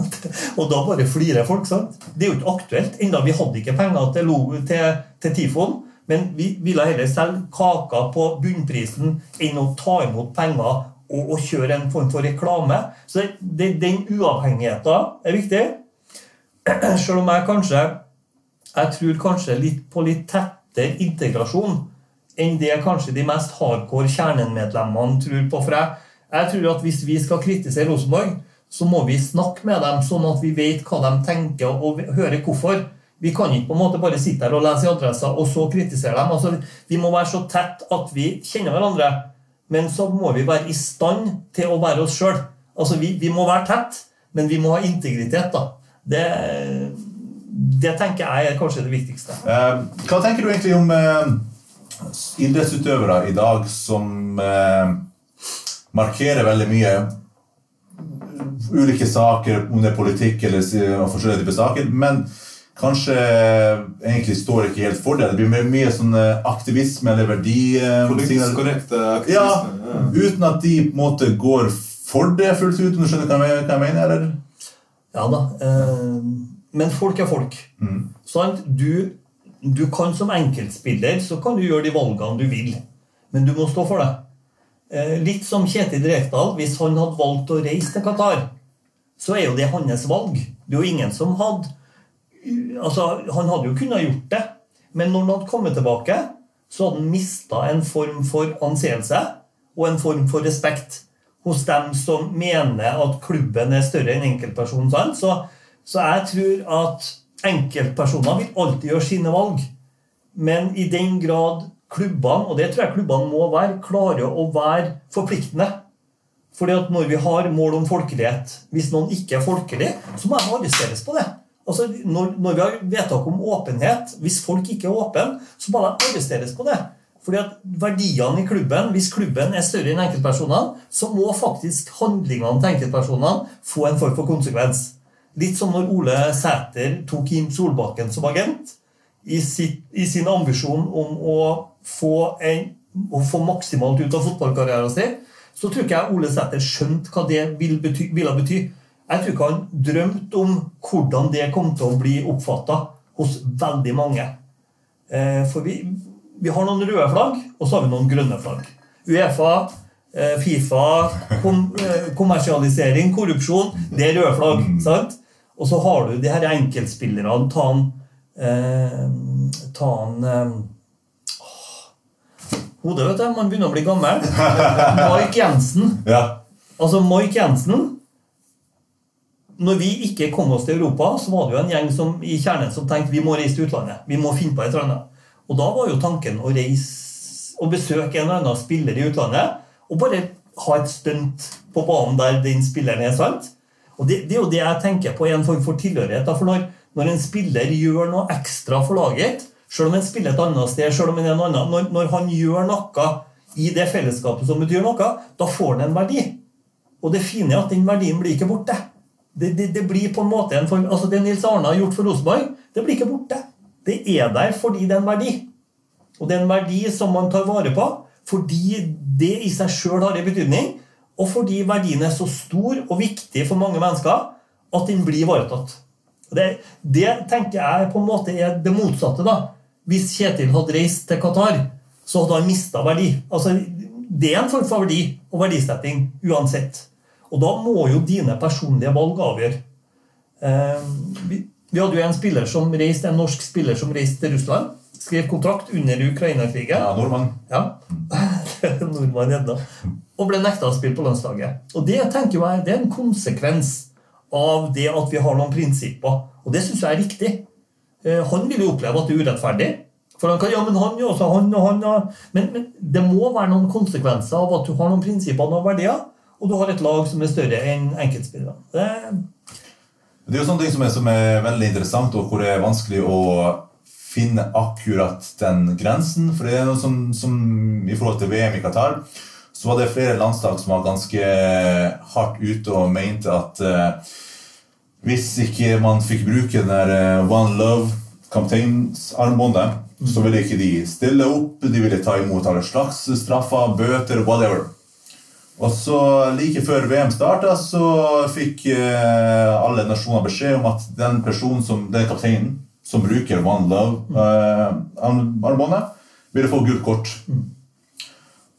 og da bare flirer folk. sant? Det er jo ikke aktuelt. Enda vi hadde ikke penger til, logo, til, til Tifon. Men vi ville heller selge kaka på bunnprisen enn å ta imot penger og, og kjøre en form for reklame. Så det, det, den uavhengigheten er viktig. Selv om jeg kanskje jeg tror kanskje litt på litt tettere integrasjon enn det kanskje de mest hardcore kjernemedlemmene tror på. For jeg, jeg tror at hvis vi skal kritisere Rosenborg, så må vi snakke med dem, sånn at vi vet hva de tenker, og høre hvorfor. Vi kan ikke på en måte bare sitte her og lese i adressa og så kritisere dem. Altså, vi må være så tett at vi kjenner hverandre, men så må vi være i stand til å være oss sjøl. Altså, vi, vi, må være tett, men vi må ha integritet. da. Det, det tenker jeg er kanskje det viktigste. Eh, hva tenker du egentlig om eh, idrettsutøvere i dag som eh, markerer veldig mye ulike saker, om det er politikk eller forskjellige typer saker. Men kanskje egentlig står ikke helt for det. Det blir mye sånn eh, aktivisme eller verdi... Eh, Politisk korrekte aktivisme. Ja, Uten at de på en måte går for det fullt ut, om du skjønner hva jeg, mener? eller? Ja da. Eh, men folk er folk. Mm. Sant? du, du kan som enkeltspiller så kan du gjøre de valgene du vil, men du må stå for det. Eh, litt som Kjetil Rekdal. Hvis han hadde valgt å reise til Qatar, så er jo det hans valg. Det er jo ingen som hadde Altså, Han hadde jo kunnet gjort det, men når han hadde kommet tilbake, så hadde han mista en form for anseelse og en form for respekt hos dem som mener at klubben er større enn enkeltpersonen. Så, så jeg tror at enkeltpersoner vil alltid gjøre sine valg. Men i den grad klubbene, og det tror jeg klubbene må være, klarer å være forpliktende. Fordi at når vi har mål om folkelighet Hvis noen ikke er folkelig, så må de arresteres på det. Altså, når, når vi har vedtak om åpenhet Hvis folk ikke er åpne, så må de arresteres på det. Fordi at verdiene i klubben, Hvis klubben er større enn enkeltpersonene, så må faktisk handlingene til enkeltpersonene få en form for konsekvens. Litt som når Ole Sæter tok Kim Solbakken som agent i, sitt, i sin ambisjon om å få, en, å få maksimalt ut av fotballkarrieren sin så tror ikke jeg Ole Sæther skjønte hva det ville bety, Vil bety. Jeg tror ikke han drømte om hvordan det kom til å bli oppfatta hos veldig mange. Eh, for vi, vi, har noen røde flagg, og så har vi noen grønne flagg. Uefa, eh, Fifa, kom, eh, kommersialisering, korrupsjon Det er røde flagg. sant? Og så har du de her enkeltspillerne. Ta han, eh, ta han eh, hodet. vet du. Man begynner å bli gammel. Mike Jensen. Ja. Altså, Mike Jensen Når vi ikke kom oss til Europa, så var det jo en gjeng som, i kjernen som tenkte vi må reise til utlandet. Vi må finne på et eller annet. Og da var jo tanken å reise og besøke en eller annen spiller i utlandet og bare ha et stunt på banen der den spilleren er. sant? Og det, det, er jo det jeg tenker på en form for tilhørighet. For når, når en spiller gjør noe ekstra for laget, selv om en spiller et annet sted, selv om en er annen, når, når, han gjør noe i det fellesskapet som betyr noe, da får han en verdi. Og det fine er at den verdien blir ikke borte. Det, det, det blir på en måte en form, altså Det Nils Arne har gjort for Rosenborg, det blir ikke borte. Det er der fordi det er en verdi. Og det er en verdi som man tar vare på fordi det i seg sjøl har en betydning, og fordi verdien er så stor og viktig for mange mennesker at den blir ivaretatt. Det, det tenker jeg på en måte er det motsatte. da. Hvis Kjetil hadde reist til Qatar, så hadde han mista verdi. Altså, det er en form for verdi og verdisetting uansett. Og da må jo dine personlige valg avgjøre. Eh, vi, vi, hadde jo en spiller som reiste, en norsk spiller som reiste til Russland. Skrev kontrakt under Ukraina-krigen. Ja, nordmann. Ja. nordmann enda. Og ble nekta å spille på landslaget. Og det tenker jeg, det er en konsekvens av det at vi har noen prinsipper. Og det syns jeg er riktig. Eh, han vil jo oppleve at det er urettferdig. For han kan, ja, men han jo også, han og han ja. men, men, det må være noen konsekvenser av at du har noen prinsipper og verdier, og du har et lag som er større enn enkeltspillerne. Det, det er jo sånne ting som er, som er, veldig interessant, og hvor det er vanskelig å finne akkurat den grensen. For det er noe som, som i forhold til VM i Qatar, så var det flere landslag som var ganske hardt ute og mente at uh, hvis ikke man fikk bruke den der uh, One Love kapteinsarmbåndet, mm. så ville ikke de stille opp. De ville ta imot alle slags straffer, bøter, whatever. Og så Like før VM starta, så fikk eh, alle nasjoner beskjed om at den personen som, den kapteinen som bruker One Love-armbåndet, ville få gult kort.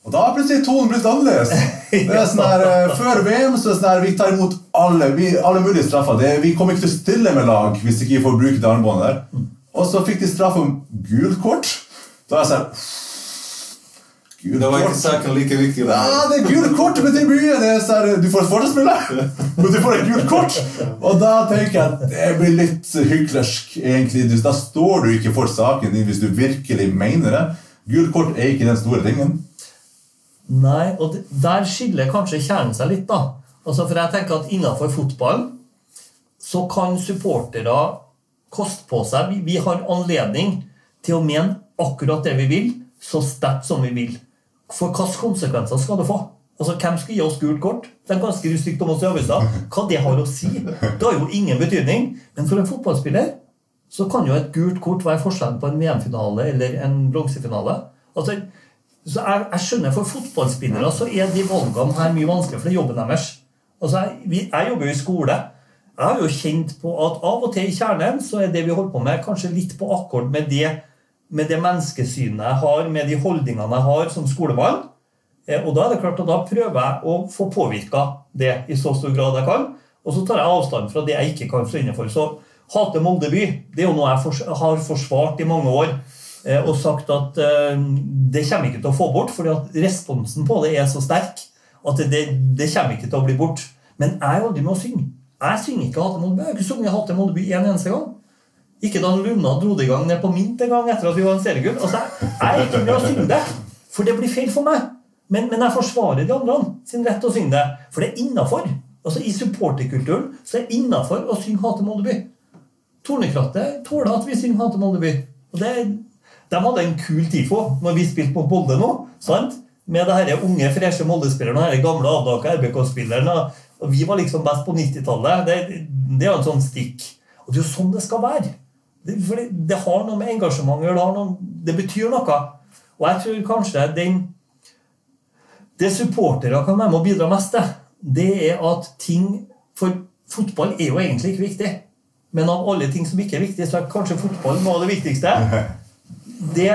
Og da har plutselig tonen blitt annerledes. Det er sånn her, eh, Før VM så er det sånn her, vi tar imot alle, vi, alle mulige straffer. Det, vi kommer ikke til å stille med lag hvis ikke vi får bruke det armbåndet der. Og så fikk de straff om gult kort. Da er jeg sånn Gul det var ikke saken like viktig. Da. Ja, det gule kort betyr mye. Det er sånn, du får et forespille, men du får et gult kort. Og da tenker jeg at det blir litt hyklersk, egentlig. Da står du ikke for saken din hvis du virkelig mener det. Gult kort er ikke den store tingen. Nei, og der skiller kanskje kjernen seg litt, da. Altså, for jeg tenker at innenfor fotball så kan supportere koste på seg vi, vi, har anledning til å mene akkurat det vi vil, så sterkt som vi vil. For hvilke konsekvenser skal det få? Altså, Hvem skal gi oss gult kort? Det er ganske stygt om oss i avisa. Hva det har å si? Det har jo ingen betydning. Men for en fotballspiller så kan jo et gult kort være forskjellen på en VM-finale eller en bronsefinale. Altså, så jeg, jeg, skjønner For fotballspillere så er de valgene her mye vanskeligere, for det er jobben deres. Altså, jeg, vi, jeg jobber jo i skole. Jeg har jo kjent på at av og til i kjernen så er det vi holder på med, kanskje litt på akkord med det, med det menneskesynet jeg har, med de holdningene jeg har som skolemann. Eh, og da er det klart at da prøver jeg å få påvirka det i så stor grad jeg kan. Og så tar jeg avstand fra det jeg ikke kan stå inne for. Så hate Molde by det er jo noe jeg har forsvart i mange år. Eh, og sagt at eh, det kommer ikke til å få bort, fordi at responsen på det er så sterk at det, det kommer ikke til å bli bort. Men jeg er aldri med å synge. Jeg synger ikke Hate Moldeby. Jeg har ikke sunget Hate Moldeby en eneste gang. Ikke da Lunna dro det i gang ned på Mint en gang etter at vi var en seriegull. Altså, jeg, er ikke med å synge det, for det blir feil for meg. Men, men jeg forsvarer de andre sin rett til å synge det, for det er innafor. Altså, I supporterkulturen så er det innafor å synge Hate Moldeby. Tornekrattet tåler at vi synger Hate Moldeby. Og det, de hadde en kul TIFO når vi spilte på Molde nå. sant? Med det her unge, freshe Molde-spilleren og den gamle avdaka RBK-spilleren. Og vi var liksom best på 90-tallet. Det, det er en sånn stikk. Og det er jo sånn det skal være. Det, for det, det har noe med engasjement å gjøre. Det, betyr noe. Og jeg tror kanskje den Det supportere kan være med å bidra mest til, det er at ting For fotball er jo egentlig ikke viktig. Men av alle ting som ikke er viktig, så er kanskje fotball noe av det viktigste. Det,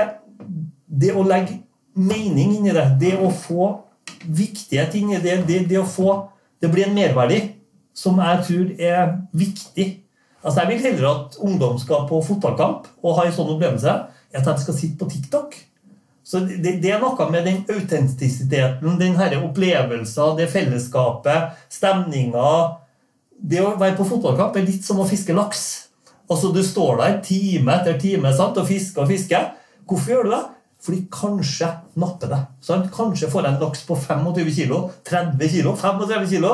det å legge mening inn i det, det å få viktighet inn i det, det, det å få Det blir en merverdi som jeg tror er viktig Altså, Jeg vil heller at ungdom skal på fotballkamp og ha en sånn opplevelse, at de skal sitte på TikTok. Så det, det er noe med den autentisiteten, den her opplevelsen, det fellesskapet, stemninga Det å være på fotballkamp er litt som å fiske laks. Altså, Du står der time etter time sant, og fisker og fisker. Hvorfor gjør du det? Fordi kanskje napper det. Sant? Kanskje får jeg en laks på 25 kg, 30 kg, 35 kg.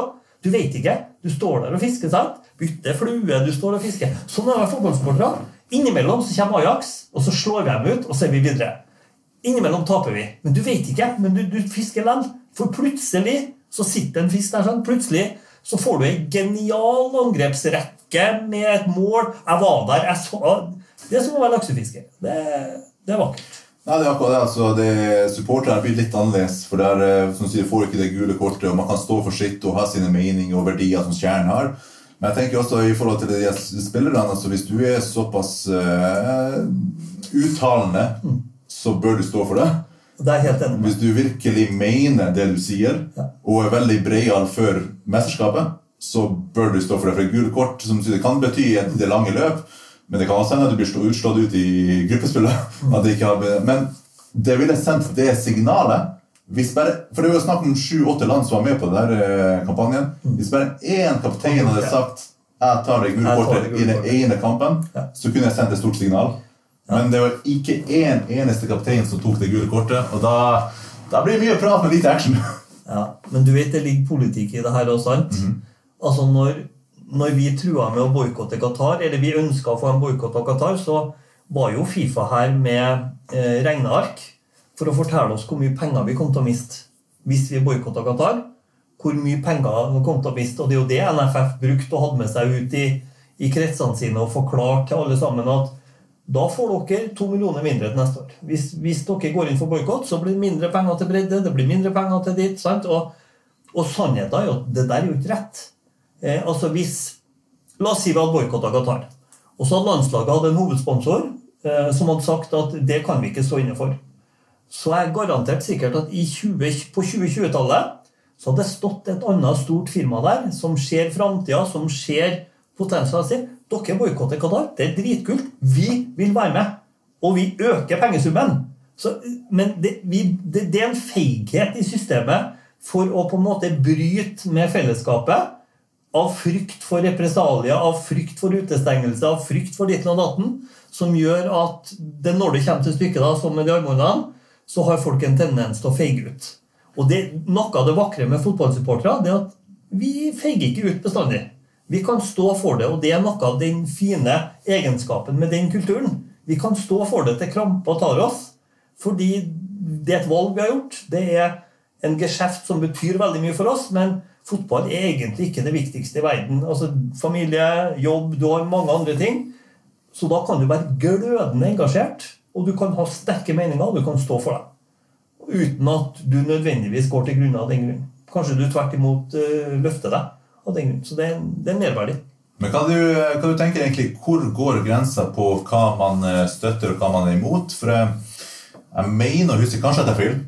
Du vet ikke. Du står der og fisker. sant? Bytter flue, du står og fisker. Sånn er det fotballsportere. Innimellom så kommer Ajax, og så slår vi dem ut, og så er vi videre. Innimellom taper vi. Men du vet ikke. Men du, du fisker likevel. For plutselig så sitter en fisk der sånn. Plutselig så får du en genial angrepsrekke med et mål. Jeg var der. jeg så... Det som å være laksefisker. Det, det er vakkert. Nei, det er akkurat det. altså, det Supporterne blir litt annerledes. for der, eh, som sier, får ikke det gule kortet, og Man kan stå for sitt og ha sine meninger og verdier som Stjernen har. Men jeg tenker også i forhold til de spillerne altså Hvis du er såpass uh, uttalende, mm. så bør du stå for det. Det. Hvis du virkelig mener det du sier, ja. og er veldig breial før mesterskapet, så bør du stå for det. For et gult kort som sier, kan bety i det lange løp, men det kan også hende at du blir utslått ut i gruppespillet. Mm. Men det ville sendt det signalet bare, for det var snakk om sju-åtte land som var med på denne eh, kampanjen. Mm. Hvis bare én kaptein hadde sagt jeg tar det gule kortet i den ene kampen, så kunne jeg sendt et stort signal. Men det var ikke én eneste kaptein som tok det gule kortet. Og da, da blir det mye prat med lite action. Ja, Men du vet det ligger politikk i det her også, sant? Mm -hmm. Altså når, når, vi trua med å boikotte Qatar, eller vi ønska å få en boikott av Qatar, så var jo Fifa her med eh, regneark for å fortelle oss hvor mye penger vi kom til å miste hvis vi boikotta Qatar. Hvor mye penger vi kom til å miste. Og det er jo det NFF brukte og hadde med seg ut i, i kretsene sine og forklarte til alle sammen at da får dere to millioner mindre til neste år. Hvis, hvis dere går inn for boikott, så blir det mindre penger til bredde, det blir mindre penger til ditt. Og, og sannheten er jo at det der er jo ikke rett. Eh, altså hvis, La oss si vi hadde boikotta Qatar. Og så hadde landslaget hatt en hovedsponsor eh, som hadde sagt at det kan vi ikke stå inne for så er jeg garantert sikkert at 20, på 2020-tallet så hadde det stått et annet stort firma der som ser framtida, som ser potensialet sitt. Dere boikotter Qatar. Det er dritkult. Vi vil være med. Og vi øker pengesummen. Så, men det, vi, det, det, er en feighet i systemet for å på en måte bryte med fellesskapet. Av frykt for represalier, av frykt for utestengelse, av frykt for ditt og datten. Som gjør at det, når det kommer til stykket, da, som med de armhåndene, så har folk en tendens til å feige ut. Og det, Noe av det vakre med fotballsupportere er at vi feiger ikke ut bestandig. Vi kan stå for det, og det er noe av den fine egenskapen med den kulturen. Vi kan stå for det til krampa tar oss, fordi det er et valg vi har gjort. Det er en geskjeft som betyr veldig mye for oss, men fotball er egentlig ikke det viktigste i verden. Altså Familie, jobb, du har mange andre ting. Så da kan du være glødende engasjert og du kan ha sterke meninger, og du kan stå for dem. Uten at du nødvendigvis går til grunne av den grunn. Kanskje du tvert imot uh, løfter deg av den grunn. Så det, det er merverdi. Men kan du, kan du tenke egentlig, Hvor går grensa på hva man eh, støtter og hva man er imot? For jeg, jeg mener å huske, kanskje at jeg feil,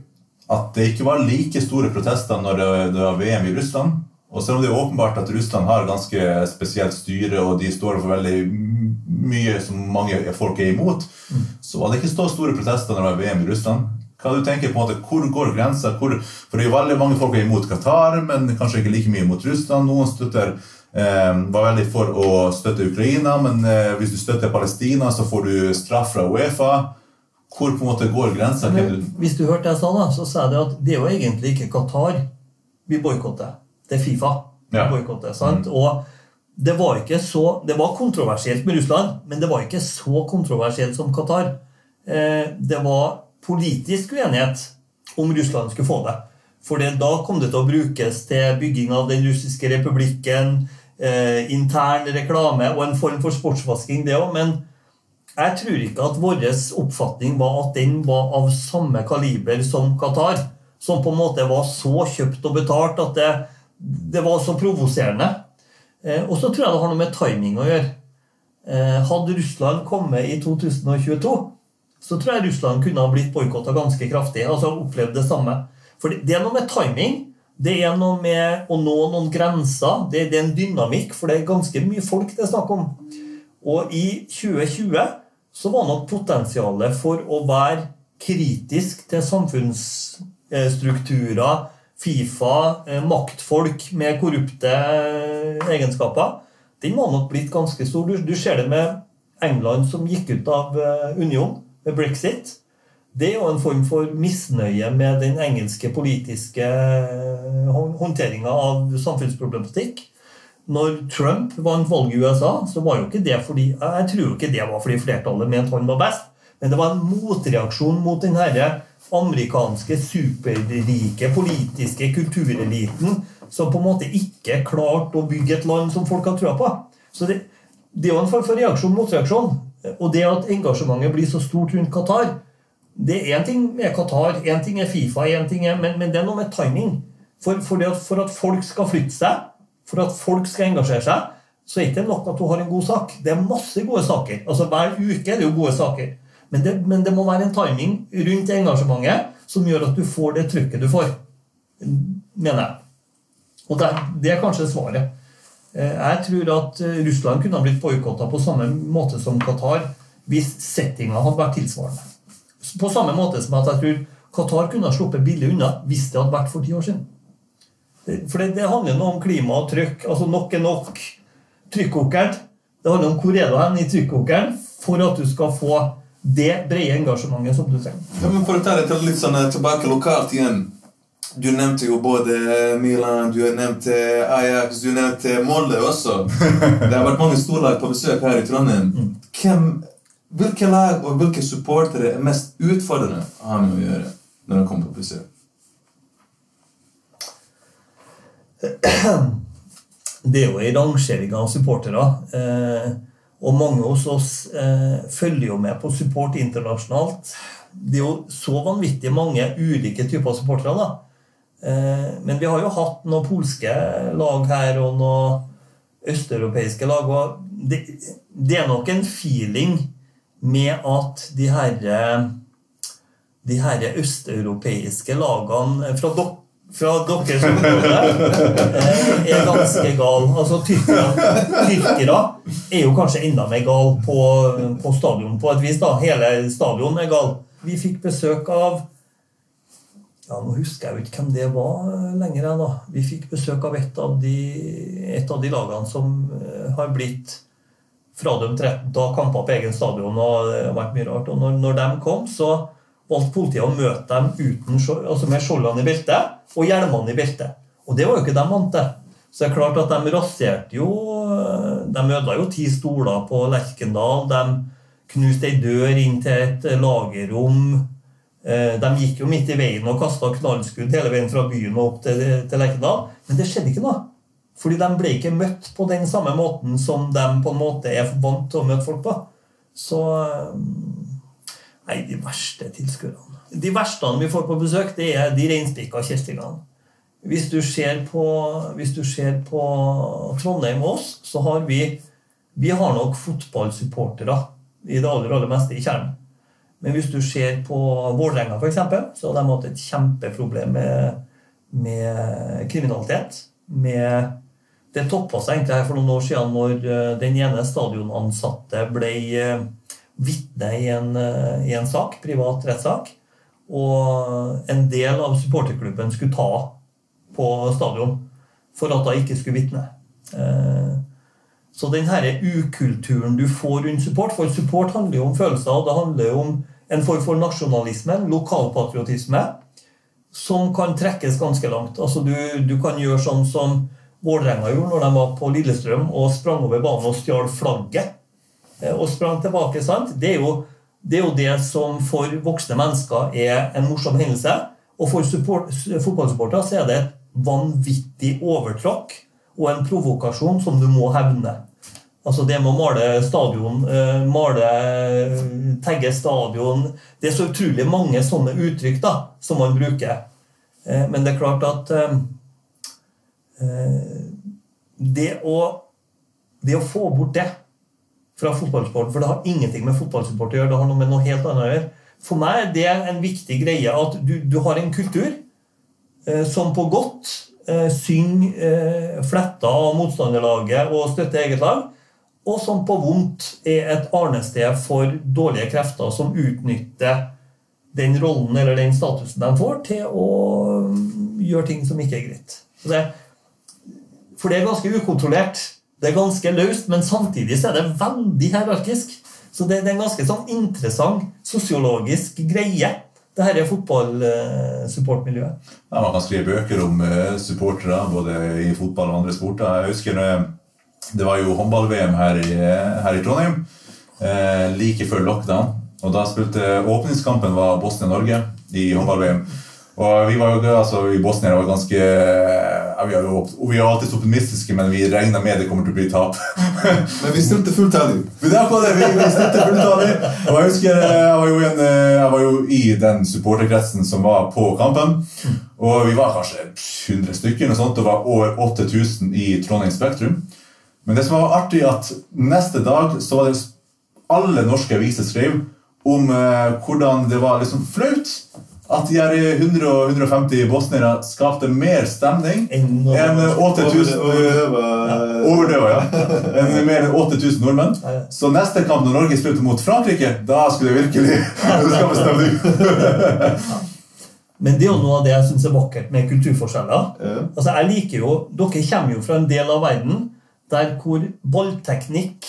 at det ikke var like store protester når det, det var VM i Russland. Og selv om det er åpenbart at Russland har ganske spesielt styre, og de står for veldig mye som mange folk er imot, mm. så var det ikke så store protester når det var VM i Russland. Hva du tenker på en måte, Hvor går grensa? for det er jo veldig mange folk er imot Qatar, men kanskje ikke like mye mot Russland. Noen støtter eh, var veldig for å støtte Ukraina, men eh, hvis du støtter Palestina, så får du straff fra Uefa. Hvor på en måte går grensa? Hvis du hørte jeg sa da, så sa jeg at det er jo egentlig ikke Qatar vi boikotter. Det er Fifa vi Ja. boikotter. sant? Og det var ikke så, det var kontroversielt med Russland, men det var ikke så kontroversielt som Qatar. Eh, det var politisk uenighet om Russland skulle få det. For da kom det til å brukes til bygging av den russiske republikken, eh, intern reklame og en form for sportsvasking, det òg. Men jeg tror ikke at vår oppfatning var at den var av samme kaliber som Qatar. Som på en måte var så kjøpt og betalt at det, det var så provoserende. Eh, og så tror jeg det har noe med timing å gjøre. Eh, hadde Russland kommet i 2022, så tror jeg Russland kunne ha blitt boikotta ganske kraftig. altså opplevd det samme. For det, er noe med timing. Det er noe med å nå noen grenser. Det, det er en dynamikk, for det er ganske mye folk det er snakk om. Og i 2020 så var nok potensialet for å være kritisk til samfunnsstrukturer, Fifa, eh, maktfolk med korrupte eh, egenskaper, den var nok blitt ganske stor. Du, du ser det med England som gikk ut av unionen union med brexit. Det er jo en form for misnøye med den engelske politiske håndteringa av samfunnsproblematikk. Når Trump vant valget i USA, så var jo ikke det fordi jeg tror jo ikke det var fordi flertallet mente han var best, men det var en motreaksjon mot den herre amerikanske superrike politiske kultureliten som på en måte ikke klarte å bygge et land som folk har trua på. Så det, det er jo en form for reaksjon mot reaksjon. Og det at engasjementet blir så stort rundt Qatar det er Én ting med Qatar, én ting er Fifa, en ting er, men, men det er noe med timing. For, for, at, for at folk skal flytte seg, for at folk skal engasjere seg, så er det ikke nok at du har en god sak. Det er masse gode saker. Altså Hver uke er det jo gode saker. Men det, men det må være en timing rundt engasjementet som gjør at du får det trykket du får. Mener jeg. Og det, det er kanskje svaret. Eh, Jeg tror at eh, Russland kunne ha blitt boikotta på samme måte som Qatar hvis settinga hadde vært tilsvarende. På samme måte som at jeg tror Qatar kunne ha sluppet billig unna hvis det hadde vært for ti år siden. For det, det handler noe om klima og trykk. Altså nok er nok. Trykkokeren. Det handler om hvor er du hen i trykkokeren for at du skal få det brede engasjementet som du trenger. Ja, men for å ta det litt sånn eh, tilbake lokalt igjen. Du nevnte jo både Milan, du nevnte Ajax, du nevnte Molde også. Det har vært mange storlag på besøk her i Trondheim. Hvem, hvilke lag og hvilke supportere er mest utfordrende å ha med å gjøre når de kommer på besøk? det er jo en rangering av supportere. Eh, og mange hos oss eh, følger jo med på support internasjonalt. Det er jo så vanvittig mange ulike typer supportere. da. Eh, men vi har jo hatt noen polske lag her og noen østeuropeiske lag. og det, det er nok en feeling med at de herre de her østeuropeiske lagene fra, dok fra deres område eh, er ganske gale. Altså, tyrkere, tyrkere er jo kanskje enda mer gale på, på stadion på et vis. da. Hele stadion er gal. Vi fikk besøk av ja, Nå husker jeg jo ikke hvem det var lenger. jeg, da. Vi fikk besøk av et av de, et av de lagene som eh, har blitt fradømt retten til å ha kamper på egen stadion. og det har vært mye rart. Og når, når de kom, så valgte politiet å møte dem uten, altså med skjoldene i beltet og hjelmene i beltet. Og det var jo ikke de vant til. Så det er klart at de raserte jo De ødela jo ti stoler på Lerkendal. De knuste ei dør inn til et lagerrom. Eh, De gikk jo midt i veien og kasta knallskudd hele veien fra byen og opp til, til Lerkendal. Men det skjedde ikke noe. Fordi de ble ikke møtt på den samme måten som de på en måte er vant til å møte folk på. Så eh, Nei, de verste tilskuerne. De verste vi får på besøk, det er de reinspikka kjeltringene. Hvis du ser på, hvis du ser på Trondheim og oss, så har vi vi har nok fotballsupportere i det aller, aller meste i kjernen. Men hvis du ser på Vålerenga, f.eks., så har de hatt et kjempeproblem med, med kriminalitet. Med, det toppa seg egentlig her for noen år siden når eh, den ene stadionansatte ble eh, vitne i en, eh, i en sak, privat rettssak. Og en del av supporterklubben skulle ta på stadion for at hun ikke skulle vitne. Så den her ukulturen du får rundt support For support handler jo om følelser, og det handler jo om en form for nasjonalisme, lokalpatriotisme, som kan trekkes ganske langt. Altså du, du kan gjøre sånn som Vålerenga gjorde når de var på Lillestrøm og sprang over banen og stjal flagget. Eh, og sprang tilbake. sant? Det er, jo, det er jo det som for voksne mennesker er en morsom hendelse. Og for fotballsupportere så er det et vanvittig overtråkk og en provokasjon som du må hevne. Altså det med å male stadion, eh, male tagge stadion Det er så utrolig mange sånne uttrykk da, som man bruker. Eh, men det er klart at Eh, det å, det å få bort det fra fotballsport, for det har ingenting med fotballsupport å gjøre, det har noe med noe helt annet å gjøre. For meg er det en viktig greie at du, du har en kultur som på godt synger fletter av motstanderlaget og støtter eget lag, og som på vondt er et arnested for dårlige krefter som utnytter den rollen eller den statusen de får, til å mm, gjøre ting som ikke er greit. Det, for det er ganske ukontrollert. Det er ganske løst, men samtidig så er det veldig hierarkisk. Så det, det er en ganske sånn interessant sosiologisk greie, det her er fotballsupportmiljøet. Ja, man kan skrive bøker om uh, supportere, både i fotball og andre sporter. Jeg husker uh, Det var jo håndball-VM her, her, i Trondheim eh, like før lockdown. Og da spilte Åpningskampen var Bosnia-Norge i håndball-VM. Og vi var jo, altså, i Bosnia var ganske ja, vi, jo, vi er alltid optimistiske, men vi regna med det kommer til å bli tap. men vi stilte på det, vi, vi stilte. Og jeg husker jeg var, en, jeg var jo i den supporterkretsen som var på kampen. Og vi var kanskje 100 stykker, og sånt, det var over 8000 i Trondheim Spektrum. Men det som var artig, at neste dag så var det alle norske aviser skrev om eh, hvordan det var liksom flaut at de her 100-150 bosniere skapte mer stemning enn 8000 Overdøva, ja. Enn mer enn 8000 nordmenn. Så neste kamp når Norge spilte mot Frankrike, da skulle det virkelig skape stemning. Men det er jo noe av det jeg syns er vakkert med kulturforskjeller. Altså, jeg liker jo, Dere kommer jo fra en del av verden der hvor ballteknikk,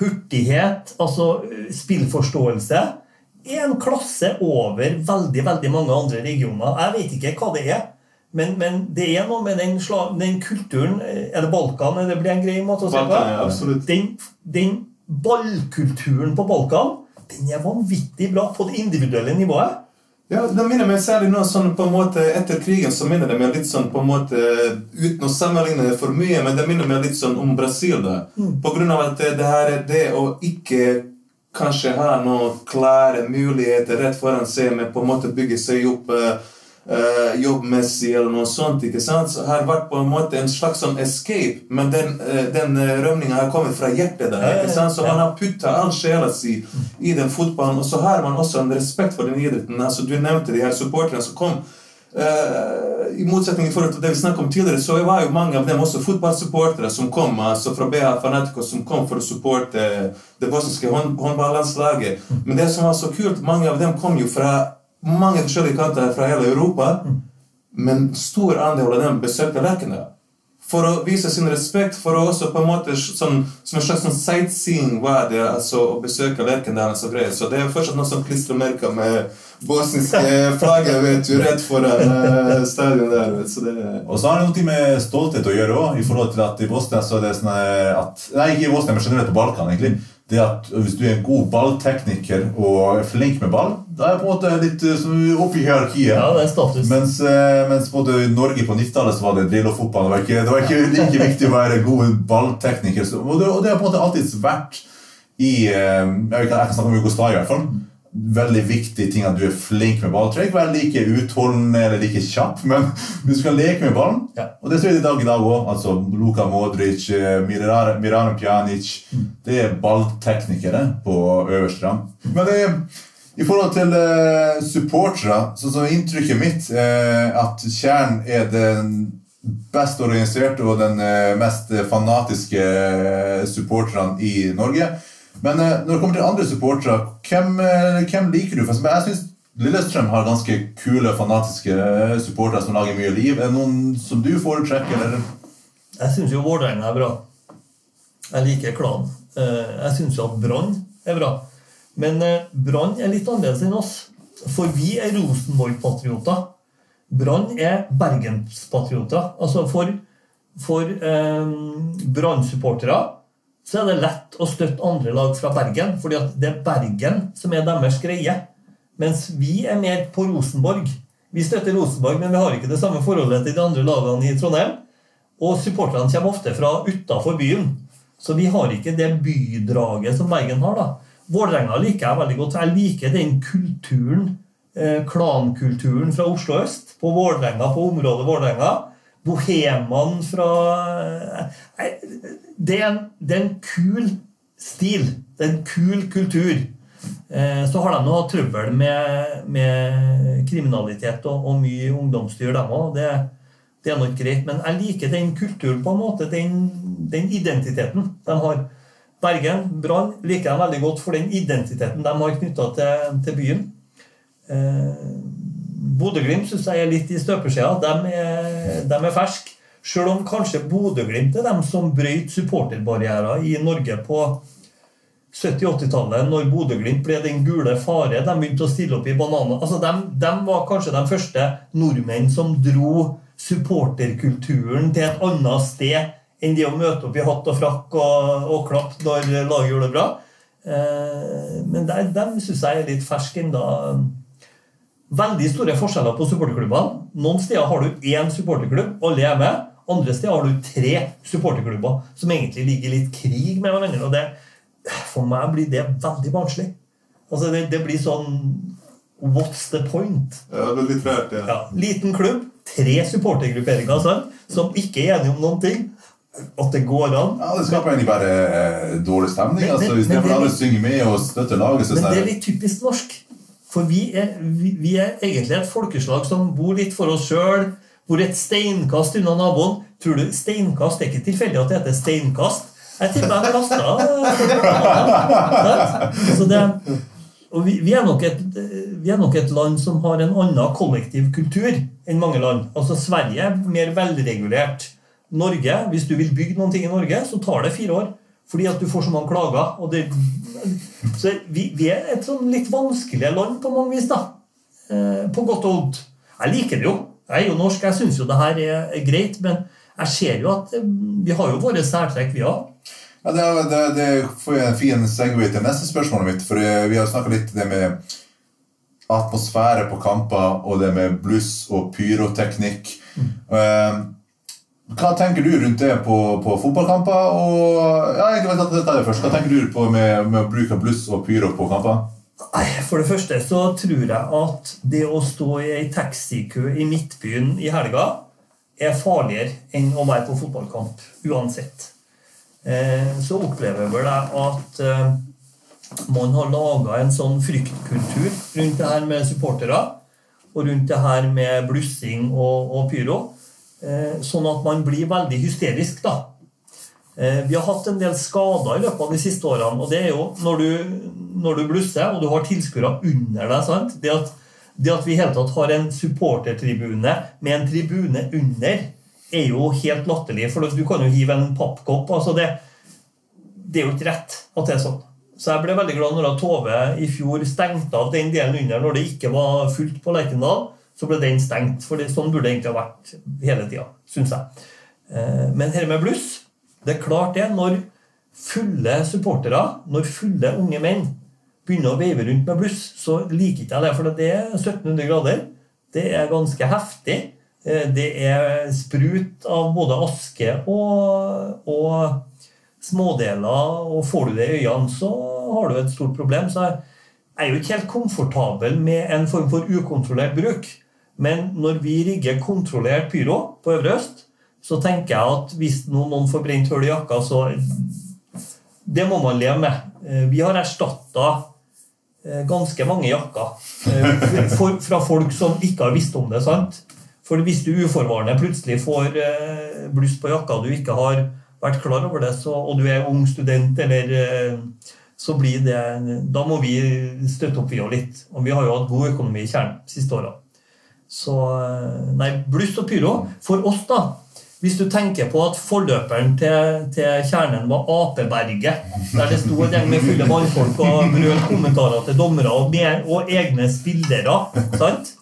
hurtighet, altså spillforståelse er en klasse over veldig veldig mange andre regioner. Jeg vet ikke hva det er. Men, men det er noe med den, den, kulturen Er det Balkan? Er det blir en grei måte å si på? Den, den ballkulturen på Balkan den er vanvittig bra på det individuelle nivået. Ja, det minner meg særlig nå sånn på en måte Etter krigen så minner det meg litt sånn på en måte Uten å sammenligne det for mye, men det minner meg litt sånn om Brasil. da. Mm. På grunn av at det her er det å ikke kanskje ha noen klare muligheter rett foran seg men på en måte bygge seg opp uh, jobbmessig eller noe sånt. ikke sant? Så har vært på en måte en slags som escape, men den, uh, den rømninga har kommet fra hjertet der. ikke sant? Så man har putta all sjela si i den fotballen, og så har man også en respekt for den idretten. altså Du nevnte de her supporterne som kom. Uh, I motsetning til det vi snakket om tidligere, så var jo mange av dem også fotballsupportere som kom altså fra BH Fanatico, som kom for å supporte det bosniske hånd håndballandslaget. Men det som var så kult, mange av dem kom jo fra mange forskjellige kanter fra hele Europa. Men stor andel av dem besøkte Lerkendal for å vise sin respekt, for å også på en måte sånn, som en slags sånn sightseeing var det altså å besøke Lerkendal Så, greier. Så det er fortsatt noe sånn klistremerker med bosniske flagget vet du, rett foran uh, stadion der. Vet, så det... Og så har det noe med stolthet å gjøre òg, i forhold til at i Bosnia så er det sånn at Nei, ikke i Bosnia, men generelt på Balkan, egentlig det at Hvis du er en god balltekniker og er flink med ball, da er på en måte litt eh, oppe i hierarkiet. Ja, det er status. Mens, mens både i Norge på 90-tallet var det drill-og-fotball. Det, det, var ikke like viktig å være god balltekniker. Og det, og det har på en måte alltid vært i Jeg, ikke, Jeg kan, snakke om Jugoslavia i hvert fall veldig viktig ting at du er flink med ball. Du trenger ikke være like utholdende eller like kjapp, men du skal leke med ballen. Ja. Og det ser vi i dag i dag òg. Altså, Luka Modric, eh, Mirano Pjanic mm. Det er ballteknikere på øverste rang. Men det, i forhold til uh, supportere, så, så er inntrykket mitt uh, at Kjern er den best organiserte og den uh, mest fanatiske supporterne i Norge. Men eh, når det kommer til andre supportere, hvem, eh, hvem, liker du? Jeg syns Lillestrøm har ganske kule, fanatiske supportere som lager mye liv. Er det noen som du foretrekker? eller? Jeg syns jo Vålerenga er bra. Jeg liker klanen. Eh, jeg syns jo at Brann er bra. Men eh, Brann er litt annerledes enn oss. For vi er Rosenborg-patrioter. Brann er Bergens-patrioter. Altså for, for eh, Brann-supportere så er det lett å støtte andre lag fra Bergen, fordi det er Bergen som er deres greie. Mens vi er mer på Rosenborg. Vi støtter Rosenborg, men vi har ikke det samme forholdet til de andre lagene i Trondheim. Og supporterne kommer ofte fra utafor byen. Så vi har ikke det bydraget som Bergen har. da. Vålerenga liker jeg veldig godt. Jeg liker den kulturen, eh, klankulturen fra Oslo øst, på Vålerenga, på området Vålerenga. Bohemene fra eh, det, er en, det er en kul stil. Det er en kul kultur. Eh, så har de noe trøbbel med, med, kriminalitet og, og mye ungdomsstyr, dem òg. Det, det, er nok greit. Men jeg liker den kulturen, på en måte. Den, den identiteten de har. Bergen, Brann, liker jeg veldig godt for den identiteten de har knytta til, til, byen. Eh, Bodø-Glimt syns jeg er litt i støpeskjea. De de er ferske. Sjøl om kanskje Bodø-Glimt er dem som brøyt supporterbarrierer i Norge på 70-80-tallet, når Bodø-Glimt ble den gule fare. De begynte å stille opp i bananer. Altså, de, de, var kanskje de første nordmenn som dro supporterkulturen til et annet sted enn det å møte opp i hatt og frakk og, og klapp når laget gjorde det bra. Eh, men der, dem syns jeg er litt ferske ennå. Veldig store forskjeller på supporterklubbene. Noen steder har du én supporterklubb, alle er med. Andre steder har du tre supporterklubber som egentlig ligger litt krig med hverandre. og det for meg blir det veldig barnslig. Altså, det, det, blir sånn What's the point? Ja, det er litt rart, ja. ja. Liten klubb, tre supportergrupperinger sånn, som ikke er enige om noen ting. At det går an. Ja, Det skaper egentlig bare eh, dårlig stemning. Men, altså, Istedenfor alle synger med og støtter laget. men det er litt typisk norsk. For vi er, vi, vi er, egentlig et folkeslag som bor litt for oss sjøl. Bor et steinkast unna naboen. Tror du Steinkast det er ikke tilfeldig at det heter steinkast? Jeg tipper han kasta det, og vi, vi, er et, vi, er nok et, land som har en annen kollektiv kultur enn mange land. Altså Sverige er mer velregulert. Norge, Hvis du vil bygge noen ting i Norge, så tar det fire år. Fordi at du får så mange klager. Det, så vi, vi, er et sånn litt vanskelig land på mange vis. da. Eh, på godt og vondt. Jeg liker det jo. Jeg er jo norsk, jeg syns jo det her er greit. Men jeg ser jo at eh, vi har jo våre særtrekk, vi òg. Ja, det, det, det får en fin segway til neste spørsmål mitt. For vi har snakka litt det med atmosfære på kamper og det med bluss og pyroteknikk. Mm. Hva tenker du rundt det på, på fotballkamper? Og, ja, jeg vet at dette er det først. Hva tenker du på med, med å bruke bluss og pyro på kamper? For det første så tror jeg at det å stå i ei taxikø i Midtbyen i helga er farligere enn å være på fotballkamp uansett. Eh, så opplever vel jeg at eh, man har laga en sånn fryktkultur rundt det her med supportere. Og rundt det her med blussing og, og pyro. Eh, sånn at man blir veldig hysterisk, da. Vi har hatt en del skader i løpet av de siste årene. og det er jo Når du, når du blusser, og du har tilskuere under deg sant? Det at, det at vi i hele tatt har en supportertribune med en tribune under, er jo helt latterlig. For du kan jo hive en pappkopp. altså det, det er jo ikke rett at det er sånn. Så jeg ble veldig glad når Tove i fjor stengte av den delen under når det ikke var fullt på Lerkendal. Så ble den stengt. For sånn burde det egentlig ha vært hele tida, syns jeg. Eh, men dette med bluss Det er klart det. Når fulle supportere, når fulle unge menn begynner å veive rundt med bluss, så liker ikke jeg det. For det er 1700 grader. Det er ganske heftig. Eh, det er sprut av både aske og, og smådeler, og får du det i øynene, så har du et stort problem. Så jeg er jo ikke helt komfortabel med en form for ukontrollert bruk. Men når vi rigger kontrollert pyro på Øvre Øst, så tenker jeg at hvis noen får brent hull i jakka, så Det må man leve med. Eh, vi har erstatta eh, ganske mange jakker fra folk som ikke har visst om det. sant? For hvis du uforvarende plutselig får eh, bluss på jakka du ikke har vært klar over det, så, og du er ung student, eller eh, så blir det Da må vi støtte opp vi og litt. Og vi har jo hatt god økonomi i Tjern siste åra. Så eh, Nei, bluss og pyro For oss, da. Hvis du tenker på at forløperen til, til kjernen var Apeberget, der det sto en gjeng med fulle mannfolk og brøt kommentarer til dommere og, mer, og egne spillere sant?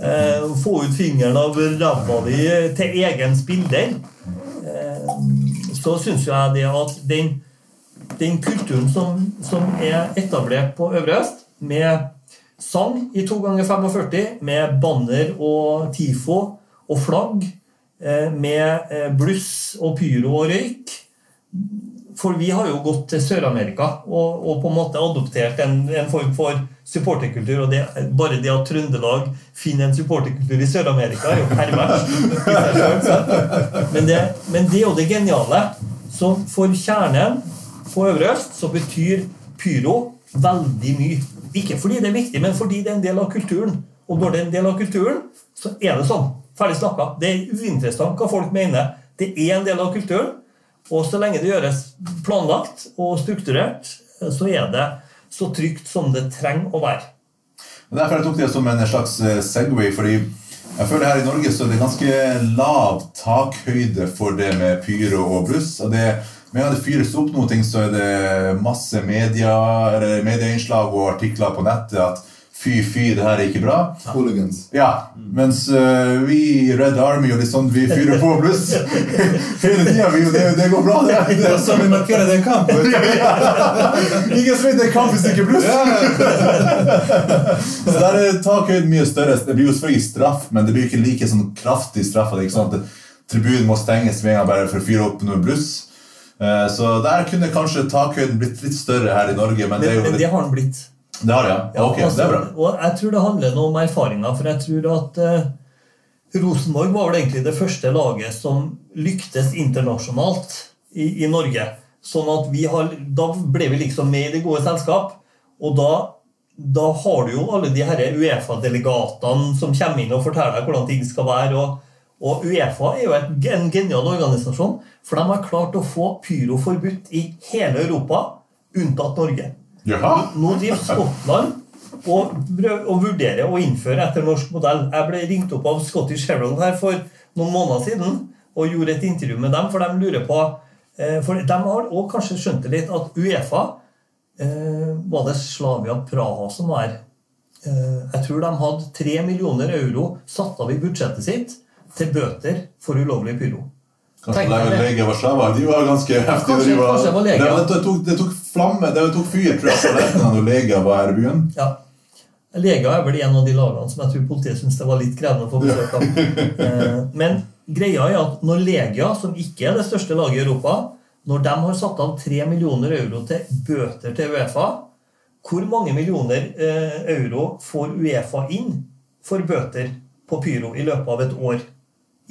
Eh, få ut fingeren av ræva di til egen spiller. Eh, så syns jeg det at den, den kulturen som, som, er etablert på Øvre Øst, med sang i to ganger 45, med banner og TIFO og flagg med eh, bluss og pyro og røyk. For vi har jo gått til Sør-Amerika og, og, på en måte adoptert en, en form for supporterkultur. og det, Bare det at Trøndelag finner en supporterkultur i Sør-Amerika, er jo pervers. Men det, men det er jo det geniale. Så for kjernen på Øvre Øst så betyr pyro veldig mye. Ikke fordi det er viktig, men fordi det er en del av kulturen. Og når det er en del av kulturen, så er det sånn. Ferdig snakka. Det er uinteressant hva folk mener. Det er en del av kulturen. Og så lenge det gjøres planlagt og strukturert, så er det så trygt som det trenger å være. Derfor jeg tok det som en slags eh, Segway, fordi jeg føler her i Norge så er det ganske lav takhøyde for det med pyro og bluss. og det med en det fyres opp noe, så er det masse media, medieinnslag og artikler på nettet at fy, fy, det her er ikke bra. Hooligans. Ja, Mens uh, vi i Red Army og liksom, vi fyrer på bluss hele tida. Det, det, går bra, det. det er som vi markerer den kampen. Ingen som vet det er kamp hvis det ikke er bluss! Så der er takhøyden mye større. Det blir jo selvfølgelig straff, men det blir ikke like sånn kraftig straff. Ikke sant? Tribunen må stenges med en gang bare for å fyre opp noe bluss. Uh, så der kunne kanskje takhøyden blitt litt større her i Norge. Men, men det, er jo men det har den blitt. Det har det, ja. Ok, altså, det er bra. Og jeg tror det handler noe om erfaringer. For jeg tror at eh, Rosenborg var vel egentlig det første laget som lyktes internasjonalt i, i, Norge. Sånn at vi har, Da ble vi liksom med i det gode selskap. Og da, da har du jo alle de Uefa-delegatene som kommer inn og forteller deg hvordan ting skal være. og og Uefa er jo et, en genial organisasjon, for de har klart å få pyro forbudt i hele Europa, unntatt Norge. Jaha. Nå driver Skottland og, og vurderer å innføre etter norsk modell. Jeg ble ringt opp av Scottish Herald her for noen måneder siden og gjorde et intervju med dem, for de lurer på eh, For de har òg kanskje skjønt det litt at Uefa eh, Var det Slavia Praha som var? Eh, jeg tror de hadde 3 millioner euro satt av i budsjettet sitt til bøter for ulovlig pyro. Kanskje Legia Warszawa. De var ganske heftige. Kanskje, de var, kanskje var Legia. Det, tok, det, tok, flamme, det tok fyr tror jeg, når leger var her i byen. Ja. Lega er vel en av de lagene som jeg tror politiet syns det var litt krevende å få besøk av. Eh, men greia er at når Legia, som ikke er det største laget i Europa, når de har satt av 3 millioner euro til bøter til Uefa, hvor mange millioner eh, euro får Uefa inn for bøter på pyro i løpet av et år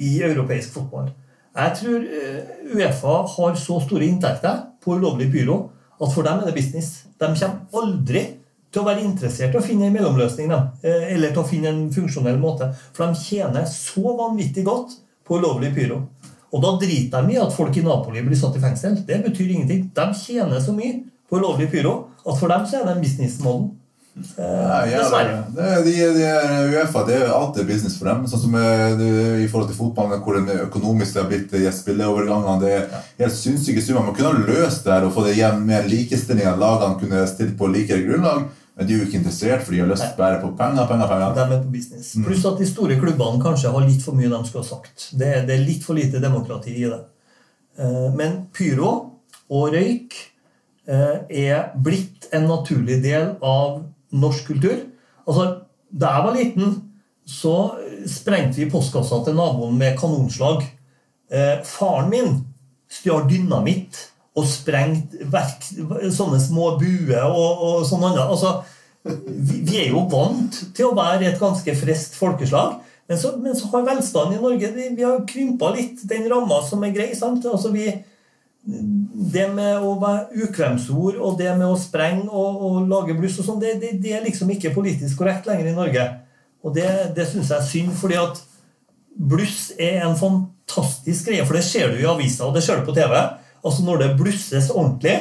i europeisk fotball? Jeg tror eh, Uefa har så store inntekter på ulovlig pyro at for dem er det business. De kommer aldri til å være interessert i å finne en mellomløsning dem, eh, eller til å finne en funksjonell måte. For de tjener så vanvittig godt på ulovlig pyro. Og da driter de i at folk i Napoli blir satt i fengsel. Det betyr ingenting. De tjener så mye på ulovlig pyro at for dem så er det en businessmodell. Ja, dessverre. Det, de, de, Uefa det er alltid business for dem. Sånn som eh, det, I forhold til fotballen, hvor den økonomisk har blitt eh, spilleovergangene. Det er helt sinnssyke summer. Man kunne ha løst det her og få det igjen med likestilling. At lagene kunne stilt på likere grunnlag. Men de er jo ikke interessert, for de har lyst bare på penger. penger, penger. De er på business. Mm. Pluss at de store klubbene kanskje har litt for mye de skulle ha sagt. Det, det er litt for lite demokrati i det. Eh, men pyro og røyk er blitt en naturlig del av norsk kultur. Altså, Da jeg var liten, så sprengte vi postkassa til naboen med kanonslag. Eh, faren min stjal dynamitt og sprengte sånne små buer og, og sånn annet. Altså, vi, vi, er jo vant til å være et ganske friskt folkeslag. Men så, men så har velstanden i Norge vi, vi har krympa litt den ramma som er grei. sant? Altså, vi, det med å være ukvemsord og det med å sprenge og, og lage bluss og sånn, det, det, det, er liksom ikke politisk korrekt lenger i Norge. Og det, det syns jeg er synd, fordi at bluss er en fantastisk greie. For det ser du i avisa, og det ser du på TV. Altså Når det blusses ordentlig,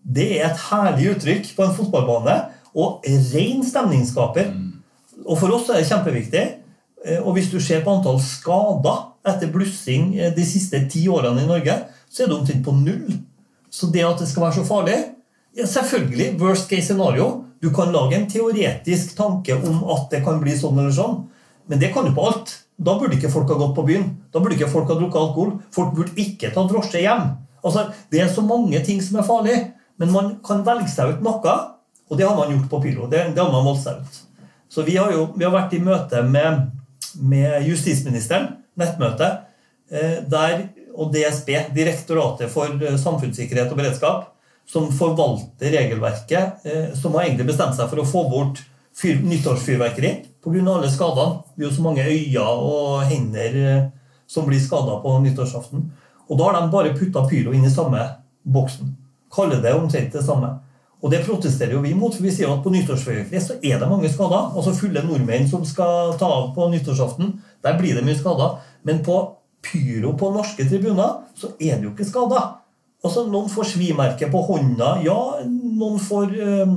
det er et herlig uttrykk på en fotballbane. Og ren stemningsskaper. Og for oss er det kjempeviktig. Eh, og hvis du ser på antall skader etter blussing eh, de siste ti årene i Norge, så er det omtrent på null. Så det at det skal være så farlig ja, Selvfølgelig, worst case scenario. Du kan lage en teoretisk tanke om at det kan bli sånn eller sånn, men det kan du på alt. Da burde ikke folk ha gått på byen. Da burde ikke folk ha drukket alkohol. Folk burde ikke ta drosje hjem. Altså, Det er så mange ting som er farlig, men man kan velge seg ut noe, og det har man gjort på Pilo. Det, det har man valgt seg ut. Så vi har jo vi har vært i møte med, med justisministeren, nettmøte, eh, der, og DSB, Direktoratet for eh, samfunnssikkerhet og beredskap, som forvalter regelverket, eh, som har egentlig bestemt seg for å få bort fyr, nyttårsfyrverkeri pga. alle skadene. Det er jo så mange øyne og hender som blir skada på nyttårsaften. Og da har de bare putta pyro inn i samme boksen. Kaller det omtrent det samme. Og det protesterer jo vi mot, for vi sier at på nyttårsfyrverkeri så er det mange skader. Altså fulle nordmenn som skal ta av på nyttårsaften. Der blir det mye skader. Men på pyro på norske tribuner så er det jo ikke skada. Altså, Noen får svimerke på hånda. Ja, noen får øh,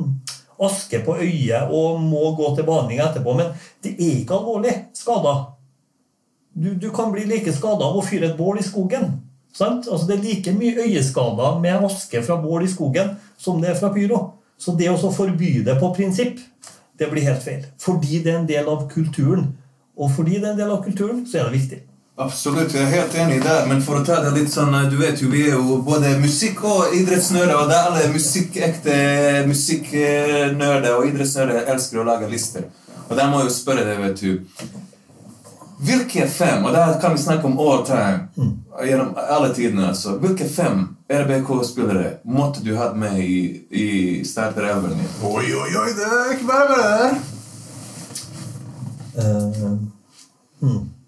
aske på øyet og må gå til behandling etterpå. Men det er ikke alvorlig skada. Du, du kan bli like skada av å fyre et bål i skogen. Altså, det er like mye øyeskader med aske fra bål i skogen som det er fra pyro. Så det å forby det på prinsipp, det blir helt feil. Fordi det er en del av kulturen. Og fordi det er en del av kulturen, så er det viktig. Absolutt, jeg er helt enig der, men for å ta det litt sånn Du vet jo, vi er jo både musikk- og idrettsnerder, og det er alle musikkekte musikknerder og idrettsnerder elsker å lage lister. Og der må jeg jo spørre deg, vet du hvilke fem, og der kan vi snakke om all time, gjennom alle tidene altså. Hvilke fem RBK-spillere måtte du hatt med i, i starterelven din? Oi, oi, oi, det er ikke bare bare det. Uh, hmm.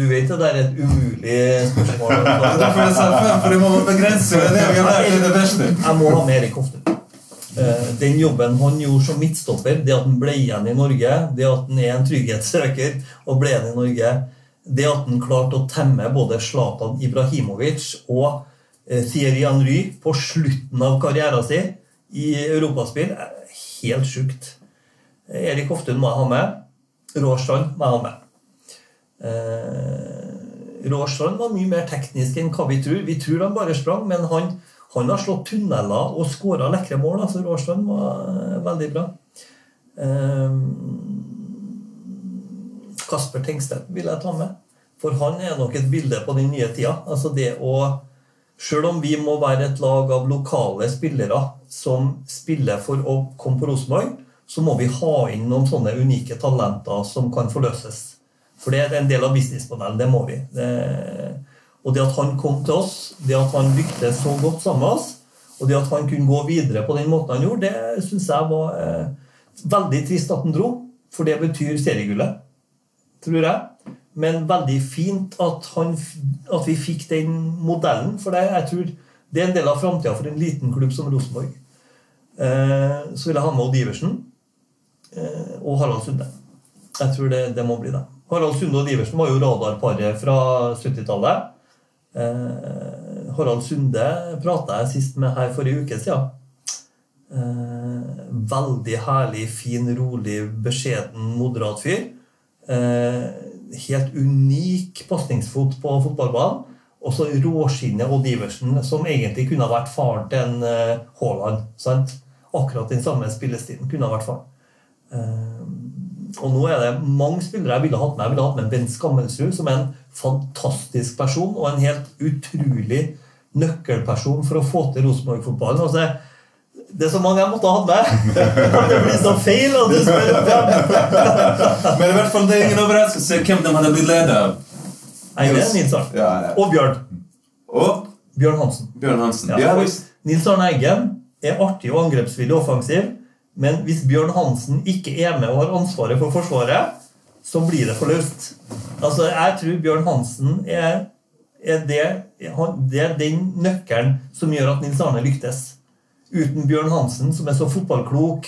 Du vet det er et umulig spørsmål. Derfor jeg sa fem, for jeg må begrense det. Jeg må ha med Erik Hofte. Eh, den jobben han gjorde som midtstopper, det at han ble igjen i Norge, det at han er en trygghetssøker og ble igjen i Norge, det at han klarte å temme både Zlatan Ibrahimovic og eh, Thierry Henry på slutten av karrieren sin i europaspill, helt sjukt. Erik Hoftun må jeg ha med. Råstrand må jeg ha med. Eh, Råstrand var mye mer teknisk enn hva vi tror. Vi tror han bare sprang, men han han har slått tunneler og skåra lekre mål. altså Råstrand var eh, veldig bra. Eh, Kasper Tengstedt vil jeg ta med. For han er nok et bilde på den nye tida. Altså det å Sjøl om vi må være et lag av lokale spillere som spiller for å komme på Rosenborg, så må vi ha inn noen sånne unike talenter som kan forløses. For det er en del av businessmodellen. Det må vi. Det og det at han kom til oss, det at han lyktes så godt sammen med oss, og det at han kunne gå videre på den måten han gjorde, det syns jeg var eh, veldig trist at han dro. For det betyr seriegullet, tror jeg. Men veldig fint at, han, at vi fikk den modellen. For det, jeg tror det er en del av framtida for en liten klubb som Rosenborg. Eh, så vil jeg ha med Odd Iversen eh, og Harald Sunde. Jeg tror det, det må bli det. Harald Sunde og Iversen var jo radarparet fra 70-tallet. Eh, Harald Sunde prata jeg sist med her forrige uke siden. Eh, veldig herlig, fin, rolig, beskjeden, moderat fyr. Eh, helt unik pasningsfot på fotballbanen. Og så råskinnet Odd Iversen, som egentlig kunne ha vært faren til en uh, Haaland. sant? Akkurat den samme spillestilen kunne ha vært faren. Uh, og nå er det mange spillere jeg ville hatt med. Jeg ville hatt med Bent Skammelsrud, som er en fantastisk person og en helt utrolig nøkkelperson for å få til Rosenborg-fotballen. Altså, det er så mange jeg måtte ha hatt med. det blir så feil Og du spør. Men i hvert fall det er ingen overraskelse hvem de hadde blitt leder av. Nei, det er Nils Arne. Ja, ja. Og Bjørn. Og Bjørn Hansen. Bjørn Hansen. Ja, Nils Arne Eggen er artig og angrepsvillig offensiv, men hvis Bjørn Hansen ikke er med og har ansvaret for Forsvaret, så blir det for løst. Altså, jeg tror Bjørn Hansen er, er det, det, er den nøkkelen som gjør at Nils Arne lyktes. Uten Bjørn Hansen, som er så fotballklok,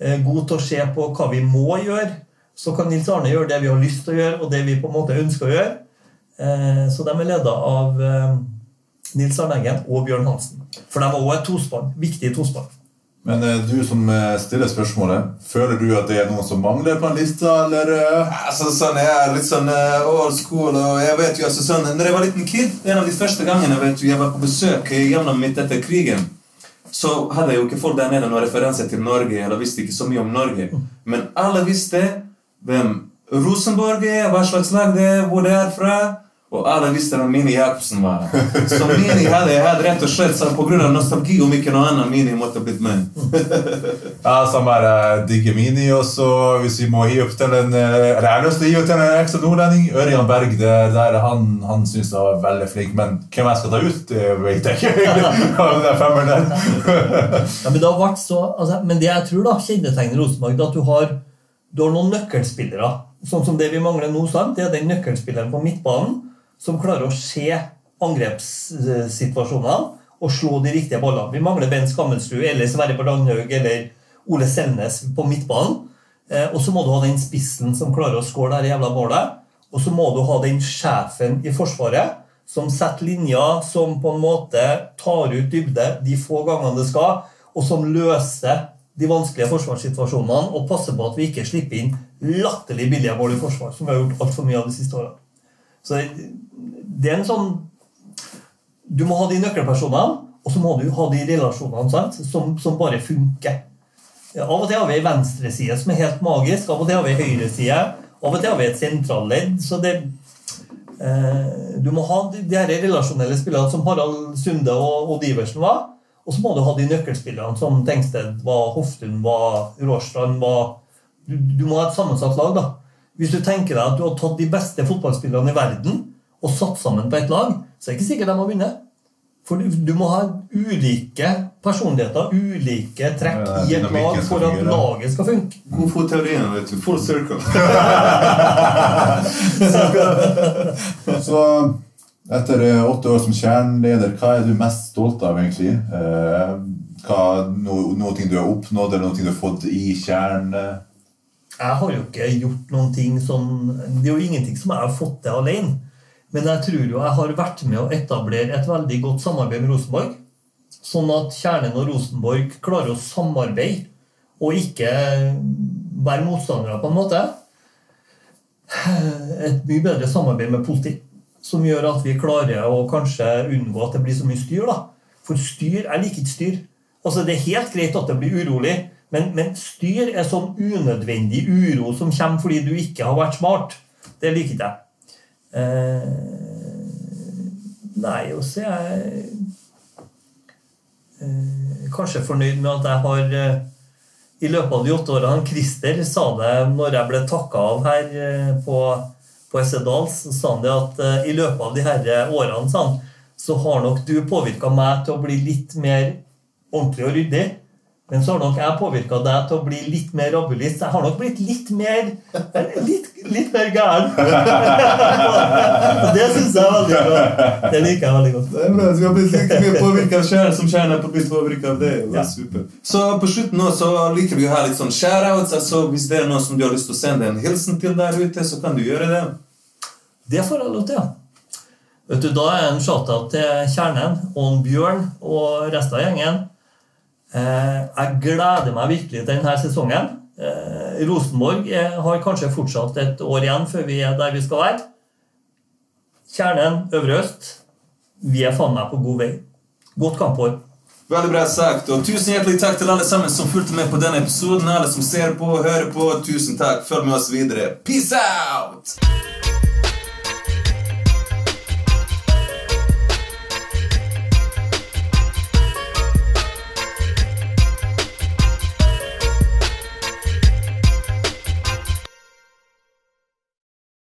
eh, god til å se på hva vi må gjøre, så kan Nils Arne gjøre det vi har lyst til å gjøre, og det vi på en måte ønsker å gjøre. Eh, så de er leda av eh, Nils Arne Eggen og Bjørn Hansen. For de var også et tospann. Viktig tospann. Men eh, du som eh, stiller spørsmålet, føler du at det er noen som mangler på en liste, eller? eh? Altså, sånn, Jeg er litt sånn old school, og jeg vet jo altså sånn Når jeg var liten kid, en av de første gangene vet du, jeg var på besøk i hjemlandet mitt etter krigen, så hadde jeg jo ikke folk der nede noen referanse til Norge, eller visste ikke så mye om Norge. Men alle visste hvem Rosenborg er, hva slags lag det er, hvor det er fra. Og alle visste hvem Mini Jacobsen var. Så Mini hadde jeg hadde rett og slett av nostalgi, om ikke noe annet, Mini måtte blitt med. Ja, som er eh, digger Mini, og så hvis vi må gi opp til en eh, Eller jeg har lyst til å gi opp til en ekstra nordlending. Ørjan Berg, det der han, han syns jeg var veldig flink, men hvem jeg skal ta ut, det vet jeg ikke. Av den femmeren der. Ja, men, det har vært så, altså, men det jeg tror da kjennetegner Rosenborg, er at du har, du har noen nøkkelspillere. Sånn som det vi mangler nå, sant? det er den nøkkelspilleren på midtbanen som klarer å se angrepssituasjonene og slå de riktige ballene. Vi mangler Ben Skammelsrud eller Sverre Berlandhaug eller Ole Selnes på midtbanen. Eh, og så må du ha den spissen som klarer å skåre det jævla målet. Og så må du ha den sjefen i Forsvaret som setter linja, som på en måte tar ut dybde de få gangene det skal, og som løser de vanskelige forsvarssituasjonene og passer på at vi ikke slipper inn latterlig billige mål i forsvar, som vi har gjort altfor mye av de siste årene. Så det er en sånn Du må ha de nøkkelpersonene, og så må du ha de relasjonene? Som, som bare funker. Av og til har vi ei venstreside som er helt magisk, av og til har vi ei høyreside, av og til har vi et sentralledd. Så det eh, Du må ha de, de relasjonelle spillerne som Harald Sunde og, og Diversen var. Og så må du ha de nøkkelspillerne som Tengsted var, Hoftun var, Råstrand var du, du må ha et sammensatt lag. da. Hvis du tenker deg at du har tatt de beste fotballspillerne i verden og satt sammen på et lag, så er det ikke sikkert de har vunnet. For du, du må ha ulike personligheter, ulike trekk Ja, i et lag for at laget skal funke. God fotteorien, vet du. Full circle. Så etter eh, åtte år som kjerneleder, hva er du mest stolt av, egentlig? Eh, Hva, no, noe ting du har oppnådd, eller noe ting du har fått i kjern? Jeg har jo ikke gjort noen ting som Det er jo ingenting som jeg har fått til alene. Men jeg tror jo jeg har vært med å etablere et veldig godt samarbeid med Rosenborg. Sånn at Kjernen og Rosenborg klarer å samarbeide og ikke være motstandere, på en måte. Et mye bedre samarbeid med politi. Som gjør at vi klarer å kanskje unngå at det blir så mye styr. da. For styr Jeg liker ikke styr. Altså Det er helt greit at det blir urolig, men, men styr er sånn unødvendig uro som kommer fordi du ikke har vært smart. Det liker ikke jeg. Eh, nei, og så er jeg eh, kanskje fornøyd med at jeg har eh, i løpet av de åtte årene Christer sa det når jeg ble takka av her eh, på, på Essedals, så sa han det at eh, i løpet av de her årene sa han, så har nok du påvirka meg til å bli litt mer ordentlig og ryddig. Men så har nok jeg påvirka deg til å bli litt mer rabulist. Jeg har nok blitt litt mer litt, litt mer gæren. Det syns jeg er veldig bra. Det liker jeg veldig godt. Det er bra. Vi har blitt like mye påvirket av som kjæren er blitt påvirket av det. Det er super. Så på slutten nå så liker vi å ha litt sånn shoutouts. Altså, hvis det er noen som du har lyst til å sende en hilsen til der ute, så kan du gjøre det. Det får jeg lov til, ja. Vet du, Da er en shout-out til Kjernen og Bjørn og resten av gjengen. Eh, jeg gleder meg virkelig til denne sesongen. Eh, Rosenborg eh, har kanskje fortsatt et år igjen før vi er der vi skal være. Kjernen, Øvre Øst, vi er faen meg på god vei. Godt kampår. Veldig bra sagt. Og tusen hjertelig takk til alle sammen som fulgte med på denne episoden. Alle som ser på og hører på, tusen takk. Følg med oss videre. Peace out!